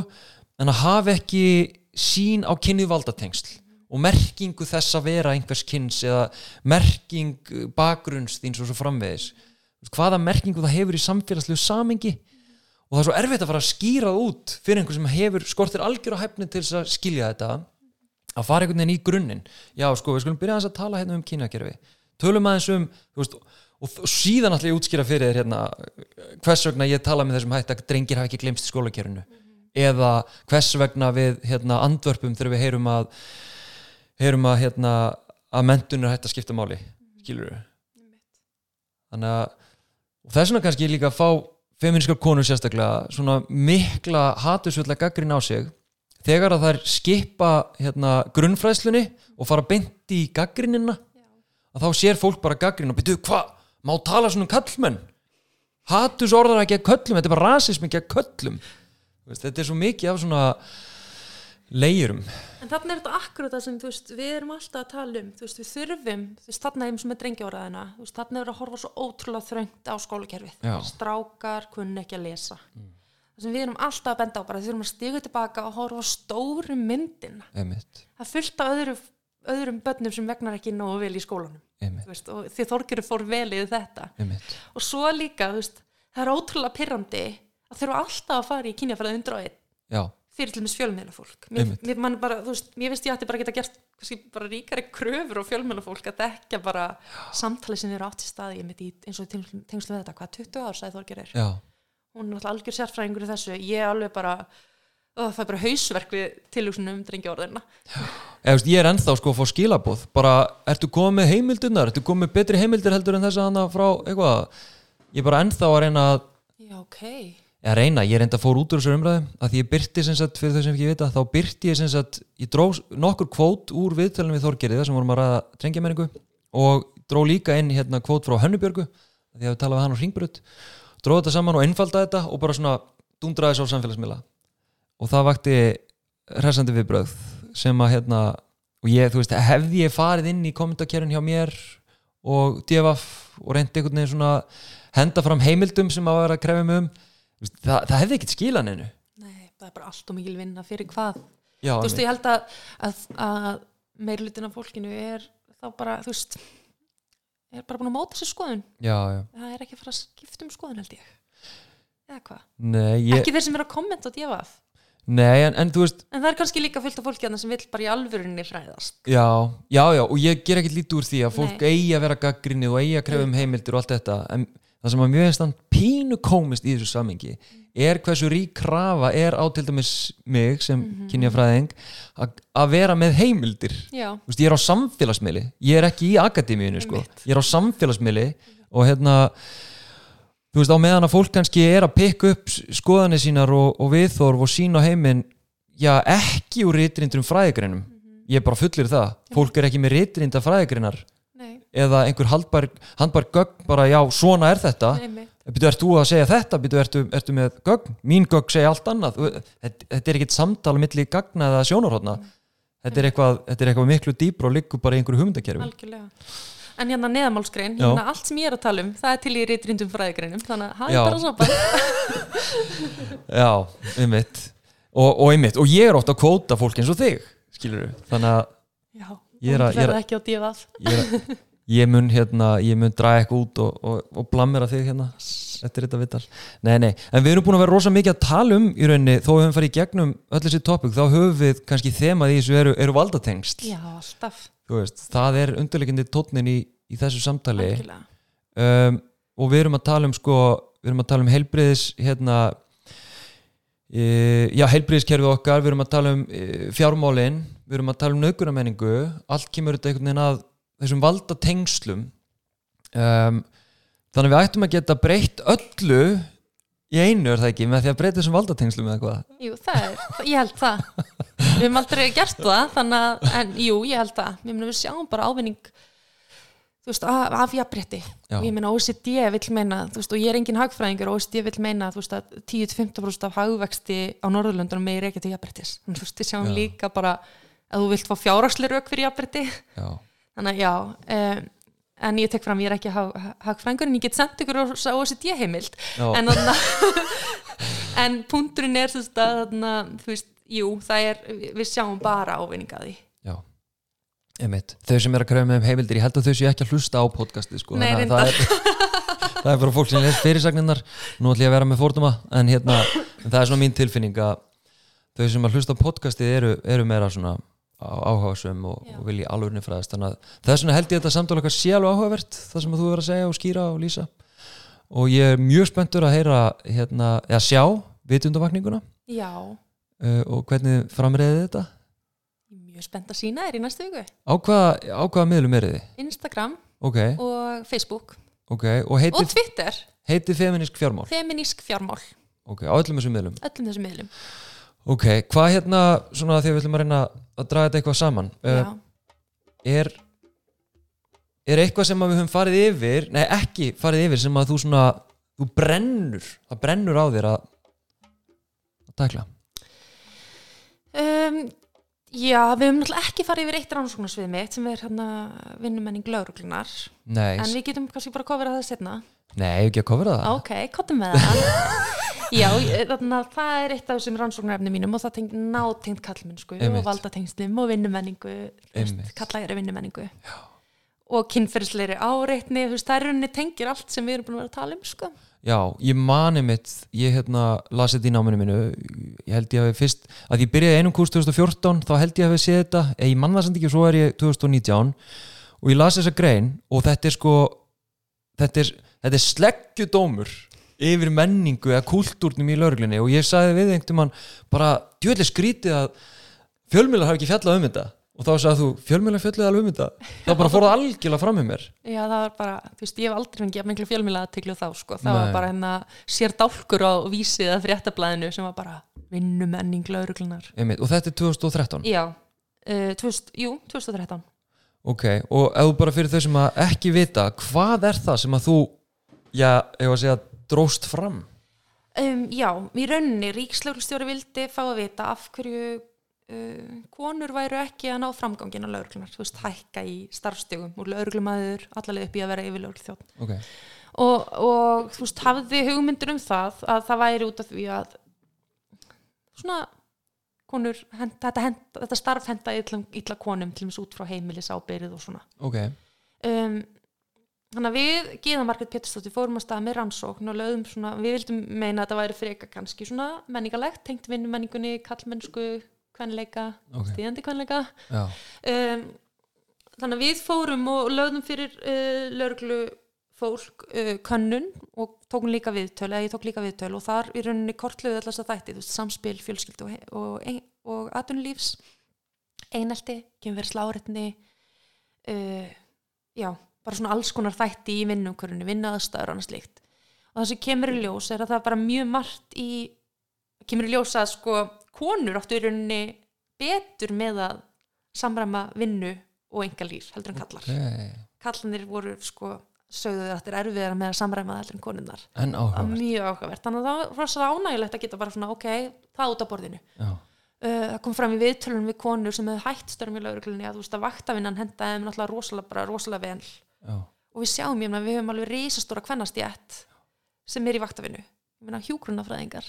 en að hafa ekki sín á kynnið valdatengsl og merkingu þess að vera einhvers kynns eða merking bakgrunns þín svo svo framvegis hvaða merkingu það hefur í samfélagslegu samengi og það er svo erfitt að fara að skýra út fyrir einhver sem hefur skortir algjör á hæfni til þess að skilja þetta að fara einhvern veginn í grunninn. Já sko við skulum byrja að tala hérna um kynjakerfi. Tölum aðeins um veist, og síðan ætla ég að útskýra fyrir þér hérna hvers vegna ég tala með þessum hætt að drengir hafa ekki glemst í skólakerfinu. Eða hvers vegna við hérna andvörpum þegar við heyrum að heyrum að hérna að mentunir hætt að skipta máli. Skilur við þannig að og þess vegna kannski líka að fá feministkar konur sérstaklega svona mikla hatusvölda gaggrin á sig þegar að þær skipa hérna, grunnfræðslunni og fara beint í gaggrinina að þá sér fólk bara gaggrin og byrju hvað, má tala svona um kallmenn hatus orðar ekki að köllum þetta er bara rasismi ekki að köllum þetta er svo mikið af svona leiðurum En þarna er þetta akkurat það sem veist, við erum alltaf að tala um, veist, við þurfum, veist, þarna eins og með drengjáraðina, þarna er að horfa svo ótrúlega þröngt á skólakerfið. Strákar kunni ekki að lesa. Það sem við erum alltaf að benda á bara, við þurfum að stiga tilbaka og horfa stóru myndina. einmitt, Það fullt af öðru, öðrum börnum sem vegnar ekki nógu vel í skólanum, veist, og því þorgjöru fór vel í þetta. einmitt. Og svo líka, það er ótrúlega pirrandi að þurfa alltaf að fara í kynjafæraði 101 já, fyrir til dæmis fjölmiðlafólk. Mér, mér, bara, veist, mér finnst ég ætti bara að geta gert kannski bara ríkari kröfur og fjölmiðlafólk að dekja bara samtali sem eru átt í staði í eins og tengslu við þetta. Hvað 20 ár sagði Þorgerir, já, hún er náttúrulega algjör sérfræðingur í þessu, ég er alveg bara ó, það er bara hausverk við tilhugsunum um drengjaorðina Eða, veist, ég er ennþá sko að fá skilabóð bara, ertu komið með heimildunar ertu komið með betri heimildir heldur en þess að hana frá eitthvað, ég er bara ennþá að reyna að já, ok, eða reyna, ég reynda að fór út úr þessu umræðu að því ég byrti sem sagt, fyrir þau sem ekki vita þá byrti ég sem sagt, ég dró nokkur kvót úr viðtælum við Þorgerið sem vorum að ræða trengjamenningu og dró líka inn hérna kvót frá Hönnubjörgu því að við talaði við hann á Ringbrut dró þetta saman og einfaldaði þetta og bara svona dundraði svo samfélagsmiðla. Og það vakti hressandi viðbröð sem að hérna og ég, þú veist, hefði ég farið inn í kommentarkerfin hjá mér og divaf og reyndi einhvern veginn svona henda fram heimildum sem að vera að krefja mig um það, það hefði ekkert skilan einu nei, það er bara allt og mikil vinna fyrir hvað. Já, þú veist, ég held að, að, að meirlutin af fólkinu er þá bara, þú veist er bara búin að móta sér skoðun. Já, já. það er ekki að fara að skipta um skoðun held ég. Eða hvað, Nei, ég, ekki þeir sem eru að kommenta á djafaf nei en, en veist en það er kannski líka fullt af fólki sem vill bara í alvörinni fræðast já, já, já, og ég ger ekkert lítið úr því að fólk Nei. eigi að vera gaggrinni og eigi að krefa um heimildir og allt þetta en það sem að mjög einstant pínu komist í þessu samingi er hversu rík krafa er á til dæmis mig sem mm kynjafræðing að- að vera með heimildir. Veist, ég er á samfélagsmiðli. Ég er ekki í akademíinu sko. Ég er á samfélagsmiðli og hérna þú veist á meðan að fólk kannski er að pikka upp skoðanir sínar og, og viðþorf og sína heiminn já ekki úr rítrindur um fræðigreinum ég er bara fullir það, fólk er ekki með rítrinda fræðigreinar. nei, eða einhver haldbar, handbar gögn bara já svona er þetta ert þú að segja þetta? Býtu, ertu, ertu með gögn? Mín gögn segja allt annað. Þú- Þetta, þetta er ekkit samtal milli gagna eða sjónarhóðna. Þetta er eitthvað, þetta er eitthvað miklu dýpra og liggur bara í einhverju hugmyndakerfi. algjörlega en hérna neðamálsgrein, Já. hérna allt sem ég er að tala um það er til í reytrindum fræðigreinum þannig að það Já. er bara svo bara Já, einmitt. Og, og einmitt. Og ég er ofta að kvóta fólk eins og þig, skilur Þannig að já, Ég er að- ég er að- verða ekki á djafaf ég, er- ég mun hérna, ég mun draga eitthvað út og, og, og blammera þig hérna eftir þetta vital. Nei, nei. En við erum búin að vera rosa mikið að tala um í rauninni, þó við höfum farið í gegnum öll þessi topic, þá höfum við kannski þemað í þessu eru, eru valdatengsl. já, alltaf, þú veist, það er undirleikindi tónnin í, í þessu samtali um, og við erum að tala um sko, við erum að tala um heilbriðis hérna e, já, heilbriðiskerfið okkar við erum að tala um e, fjármálin við erum að tala um naukunamenningu allt kemur þetta einhvern veginn að þessum valdatengslum um, þannig við ættum að geta breytt öllu í einu er það ekki, með því að breyta þessum valdatengslum eða hvað? Jú, það er, ég held það. Við hefum aldrei gert það þannig að, en jú, ég held það. Meina við sjáum bara ávinning þú veist, af, Já. og ég meina OECD vill meina þú veist, og ég er engin hagfræðingur og OECD vill meina þú veist, að 10-15% af hagvexti á Norðurlöndunum meiri ekki til jafnréttis. Þannig, þú veist, við sjáum Já. líka bara að þú vilt fá fjárhagslega rauk fyrir jafnrétti. Já, þannig að já um, en ég tek fram, ég er ekki hag, hagfræðingur en ég get sendt ykkur á OECD heimild já, en, þarna, en punkturinn er veist, að, þú veist, jú, það er við sjáum bara ávinninga af því já. Einmitt. þau sem er að kröfa með um heimildir, ég held að þau séu ekki að hlusta á podcasti sko. Nei, Þannig að það er, það er bara fólk sem les fyrirsagninnar nú ætlum ég að vera með fórduma en, hérna, en það er svona mín tilfinning að þau sem að hlusta á podcasti eru, eru meira svona áhugasum og, og vilji alvörni fræðast. Þannig að þess vegna held ég þetta samtala okkar alveg áhugavert það sem þú verður að segja og skýra og lýsa. Og ég er mjög spenntur að heyra hérna, eða sjá vitundavakninguna Já, uh, og hvernig framreiði þetta? Er mjög spennt að sína þér í næstu viku. Á hvaða, á hvaða miðlum er þið? Instagram Ok, og Facebook. Ok, og og heitir, Twitter, heitir feminisk fjármál? Feminísk fjármál. Ok, á öllum þessum miðlum? Öllum þessum miðlum. Ok, hvað hérna, svona að við ætlum að reyna að draga þetta eitthvað saman. Uh, er er eitthvað sem við höfum farið yfir nei ekki farið yfir sem að þú svona þú brennur, það brennur á þér að að takla? Um, já við höfum náttúrulega ekki farið yfir eitt rannsóknarsvið mitt sem er hérna vinnumenning lauruglunar nei, en við getum kannski bara að það setna nei, ekki að kofra það. Ok, kottum með það Já, þannig að það er eitt af þessum rannsóknarefni mínum og það tengt nátengt kallmennsku og valdatengslum og vinnumenningu kallægri vinnumenningu. Já. og kynferðisleiri áreitni það er rauninni tengir allt sem við erum búin að vera að tala um sko. já, ég mani mitt ég hérna lasi þetta í náminu mínu. Ég held ég hafi fyrst, að ég byrjaði einum kurs 2014, þá held ég hafi séð þetta. Eða ég mann það samt ekki, svo er ég 2019 og ég las þessa grein og þetta er sko þetta er, þetta er sleggjudómur yfir menningu eða kúltúrnum í lauruglunni og ég sagði við einhvern mann bara djöðlega skrítið að fjölmjölar hafi ekki fjallað um þetta. Og þá sagði þú, fjölmjölar fjallaði alveg um þetta? Þá bara fór það algjörlega fram með mér. Já, það var bara, þú veist, ég hef aldrei fengið að miklu fjölmjöla aðteglu þá, sko, það Nei. var bara hérna sér dálkur á vísið að fréttablaðinu sem var bara vinnumenning lauruglunar Einmitt, og þetta er 2013 Já, uh, 2000, jú, 2013 Ok, og ef þú bara fyrir þau sem að ekki vita, hvað er það sem að þú, já, ef að segja, dróst fram? Um, já, í rauninni ríkslauglustjóri vildi fá að vita af hverju uh, konur væru ekki að ná framgangin á lauruglunar, þú veist, hækka í starfstögum og lauruglumæður allavega upp í að vera yfir lauruglþjótt Ok, og, og þú veist, hafði hugmyndur um það að það væri út af því að svona konur, hent, þetta, hent, þetta starf henda illa, illa konum til þess út frá heimilis ábyrð og svona. Ok, um, þannig að við Gíða Margrét Pétursdóttir fórum að staða með rannsókn og lögðum svona, við vildum meina að þetta væri freka kannski svona menningalegt, tengt vinnumenningunni kallmennsku, kvenleika Ok. stíðandi kvenleika. Um, þannig að við fórum og lögðum fyrir uh, lögreglu fólk uh, könnun og tókum líka viðtöl eða ég tók líka viðtöl og þar í rauninni kortluðu allast að þætti, þú veist, samspil, fjölskyldu og, og, ein- og atvinnulífs einelti, kemur áreitni uh, já, bara svona alls konar þætti í vinnumkörunni, vinnaðastöður og annað slíkt. Og það sem kemur í ljós er að það er bara mjög margt í kemur í ljós að sko konur áttu í rauninni betur með að samræma vinnu og engalíf heldur en kallar ok, kallanir voru sko sögðu að þetta er erfiðara með að samræma heldur en konunnar en áhugavert, mjög áhugavert. Þannig að það var rosalega ánægilegt að geta bara svona ok, það út af borðinu. Já, uh, það kom fram í viðtölunum við konur sem hefði hætt störm í lauruglunni að þú veist að vaktavinnan henda þeim náttúrulega rosalega, rosalega vel já, og við sjáum, ég meina, við höfum alveg risastóra kvennastjætt sem er í meina hjúgrunafræðingar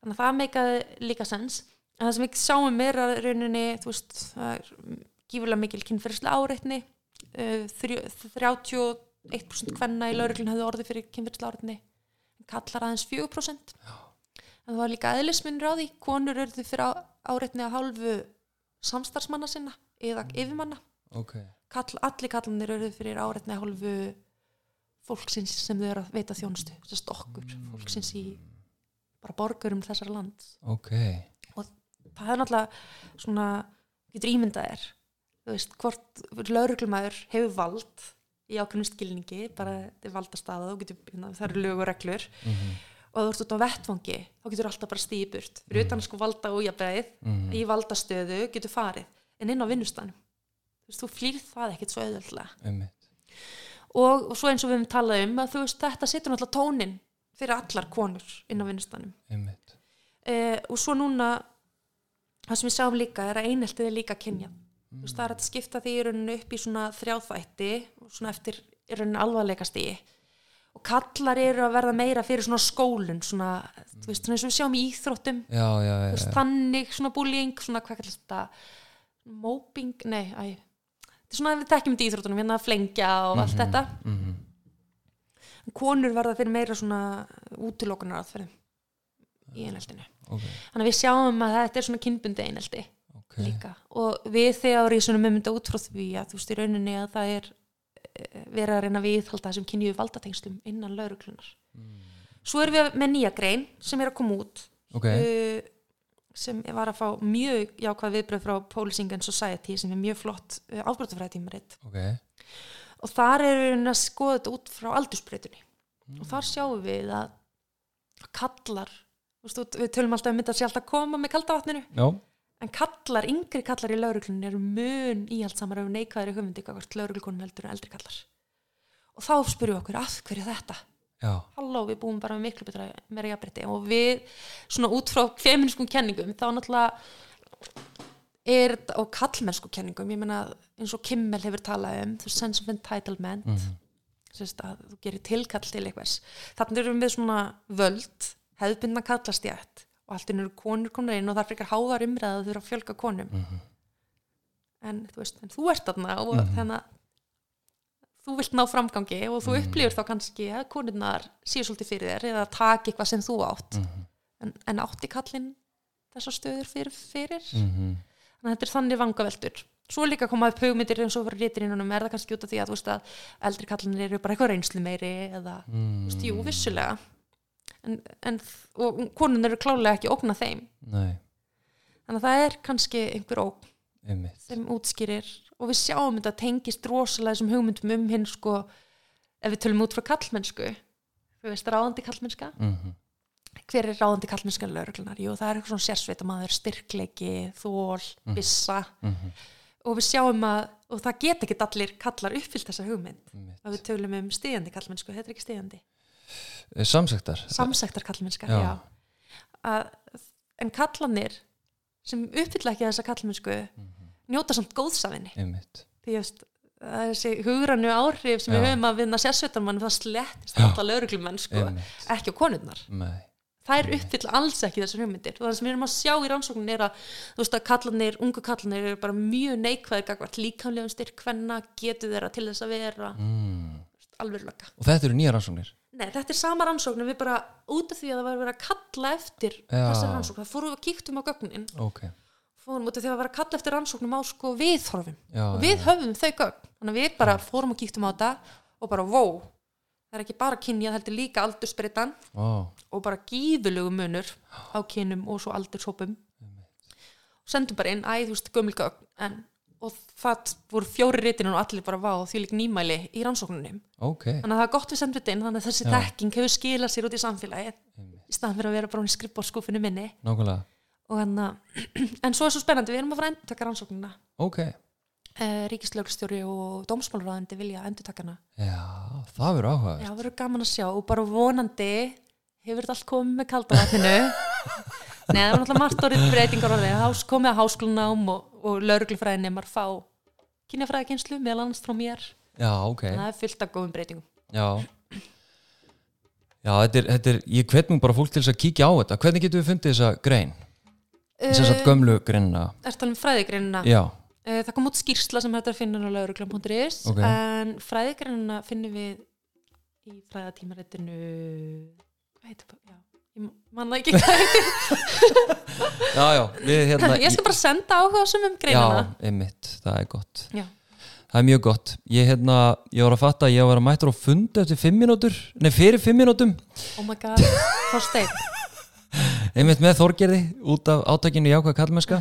þannig að það meikaði líka sens en það sem við sjáum er að rauninni þú veist, það er gífurlega mikil kynferðislega áreitni. Uh, þrjú- 31% kvenna í lauruglun hefðu orðið fyrir kynferðislega áreitni. Kallar aðeins 4% Já. en það var líka eðlisminnur á því konur eru fyrir á- áreitni að hálfu samstarfsmanna sinna eða yfirmanna. Ok, Kall, allir kallanir eru fyrir áreitni að hálfu fólksins sem þau eru að veita þjónustu þess okkur, fólksins í bara borgurum þessar land ok, það er náttúrulega svona getur ímyndað er þú veist, hvort lauruglumæður hefur vald í ákveðnum skilningi bara þetta er valdastaða og getur, hérna, það eru lög og reglur. Mhm, og þú ert út á vettfangi þá getur alltaf bara stíði burt. Fyrir utan sko valda og jafnveið mhm, í valdastöðu getur farið en inn á vinnustanum þú veist, þú flýr það ekkert svo auðvöldlega og, og svo eins og við höfum talað um að þú veist, þetta setur náttúrulega tónin fyrir allar konur inn á vinnustanum eh, og svo núna það sem við sjáum líka er að eineltið er líka kynja. Mm. veist, það er að skipta því í rauninu upp í svona þrjáþvætti og svona eftir í rauninu alvarleika stigi. Og kallar eru að verða meira fyrir svona skólun svona, þú veist, svona eins og við sjáum í íþróttum. Já, já, já, veist, þannig svona bullying, svona hvað kallast þetta? Moping, nei, æ þetta er svona að við tekjum þetta í íþróttunum hérna að flengja og allt þetta. mhm, en konur verða fyrir meira svona útilokunar aðferðum í eineltinu. Ok, þannig að við sjáum að þetta er svona kynbundi einelti ok, ok líka. Og við þegar í svona mynda út frá því að þú í rauninni að það er eh, verið að reyna viðhalda þessum kynjuðu valdatengslum innan lauruglunar svo erum við með nýja grein sem er að koma út. Ok, uh, sem var að fá mjög jákvæð viðbröð frá Policing and Society sem er mjög flott uh, afbrotafræðtímaritt ok. Og þar er við að skoða þetta út frá aldursbreytunni. Og þar sjáum við að kallar þú- við tölum alltaf um þetta sé alltaf að koma með kaldavatninu. Já, en kallar, yngri kallar í lauruglunni eru mun íhaldsamar ef neikvæðri hugmyndi hvort lauruglukonum heldur en eldri kallar. Og þá spyrjum við okkur af hverju þetta já, halló, við búum bara með miklu betra meira jafnbreytti og við, svona út frá feminískum kenningum, þá náttúrulega er og kallmennsku kenningum, ég meina eins og Kimmel hefur talað um, the sense of entitlement sérst að þú gerir tilkall til einhvers. Þannig erum við svona völd hefðbundna kallastjætt og allt inn eru konur komnar inn og það er frekar háðar umræða að þurfa að fjölga konum. Mhm. en þú veist, en þú ert þarna og þannig að þú vilt ná framgangi og þú upplifir þá kannski að konurnar séu svolítið fyrir þér eða taki eitthvað sem þú átt Mhm. en, en átti kallinn þessar stöður fyrir, fyrir. Mhm. þannig að þetta er þannig vangaveltur svo líka að koma upp hugmyndir eins og fyrir rétirinnunum er það kannski út af því að veist að eldri kallinir eru bara eitthvað reynslu meiri eða, Mm. veist, jú, vissulega en, en og konun eru klálega ekki ógna þeim nei, þannig að það er kannski einhver ógn einmitt sem útskýrir og við sjáum þetta tengist rosalega þessum hugmyndum um hinn sko ef við tölum út frá kallmennsku þú veist ráðandi kallmennska Mhm. hver er ráðandi kallmennska lauruglunar? Jú, það er eitthvað svona sérsveita maður, styrkleiki, þól, bissa Mhm. og við sjáum að, og það get ekki allir kallar uppfyllt þessa hugmynd. Að við tölum um stíðandi kallmennsku, þetta er ekki stíðandi Eh, samsektar. Samsæktar kallmennska, Já. já, Að, en kallanir sem uppfylla ekki þessa kallmennsku njóta samt góðsafinni því að að þessi hugrannu áhrif sem Já. við höfum að vinna sérsveitarmann það slettist Já. alla lauruglumenn sko, ekki á konurnar. Nei, þær uppfylla alls ekki þessar hugmyndir. Og það sem við erum að sjá í rannsóknin er að þú veist að kallanir, ungu kallanir eru bara mjög neikvæði gagvart líkamlegum styrk hvenna getur þeirra til þess að vera. Mm. alveg lögga. og þetta eru nýja rannsóknir? Nei, þetta er sama rannsóknin við bara út af því að það var verið að kalla eftir þessar rannsókn, það fórum við að kíktum á gögnin. Ok, fórum út af því að það var að kalla eftir rannsóknum á sko viðhorfum. Já, og við höfum þau gögn. Þannig að við bara fórum og kíktum á þetta og bara wow, það er ekki bara kynjað heldur líka aldursbreytan og bara gífulegu munur á kynum og svo aldurshópum. Og sendum bara inn, æ, þú veist, gömulgögn en, og það voru fjóri rítinu og allir bara vá því lík nýmæli í rannsóknunum ok. Þannig að það er gott við sendum þetta inn þannig að þessi Já. þekking hefur skilað sér út í samfélagið í staðan fyrir að vera bara hún í skrippbórskúfinu minni. Nákvæmlega, og hann en svo er svo spennandi, við erum að fara að endur taka rannsóknuna ok. Uh, ríkislögstjóri og dómsmálurraðandi vilja endur taka hana. Já, það verður áhuga Já, verður gaman að sjá og bara vonandi hefur þetta allt komið með kaldavatninu Nei, það var náttúrulega margt orðið breytingar orðið, hás, komið að háskólanám og, og lauruglufræðin nemar fá kynjafræðakynslu meðal annars frá mér. Já, ok, það er fullt af góðum breytingum. Já. Já, þetta er, þetta er ég hvet mér bara fólk til þess að kíkja á þetta. Hvernig getum við fundið þessa grein þess að uh, gömlu greinina. Er talað um fræðigreinina já, uh, Það kom út skýrsla sem hægt er að finna á lauruglam.is Ok. en fræðigreinina finnum við í fræðatímaritinu hvað heitir það? Ég manna ekki hvað heitir. Já, já, við hérna Ég skal bara senda áhuga sem um greinina. Já, einmitt, það er gott. Já. það er mjög gott. Ég, hérna, ég var að fatta að ég var að mættur á fund eftir fimm mínútur, nei fyrir fimm mínútum. Oh my god, Þorsteinn einmitt með Þorgerði út af átakinu jákvæða kallmennska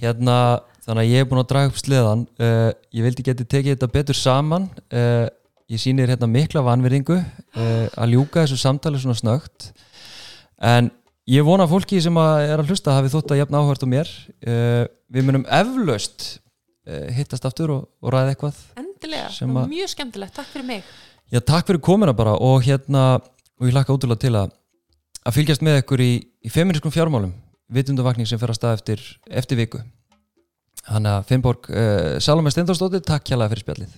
hérna, þannig að ég er búin að draga upp sleðan uh, ég vildi geti tekið þetta betur saman. Uh, ég sýnir hérna mikla vanverðingu uh, að ljúka þessu samtali svona snögt en ég vona fólki sem að er að hlusta hafi þótt að jafna áhört á mér. Við munum eflaust hittast aftur og, og ræða eitthvað Endilega, mjög skemmtilegt, takk fyrir mig. Já, takk fyrir komina bara og hérna, og ég hlakka ótrúlega til að að fylgjast með ykkur í, í feminískum fjármálum, vitundavakning sem fer að stað eftir, eftir viku. Þannig að Finnborg uh, Salome Steindorsdóttir, takk hjálpa fyrir spjallið.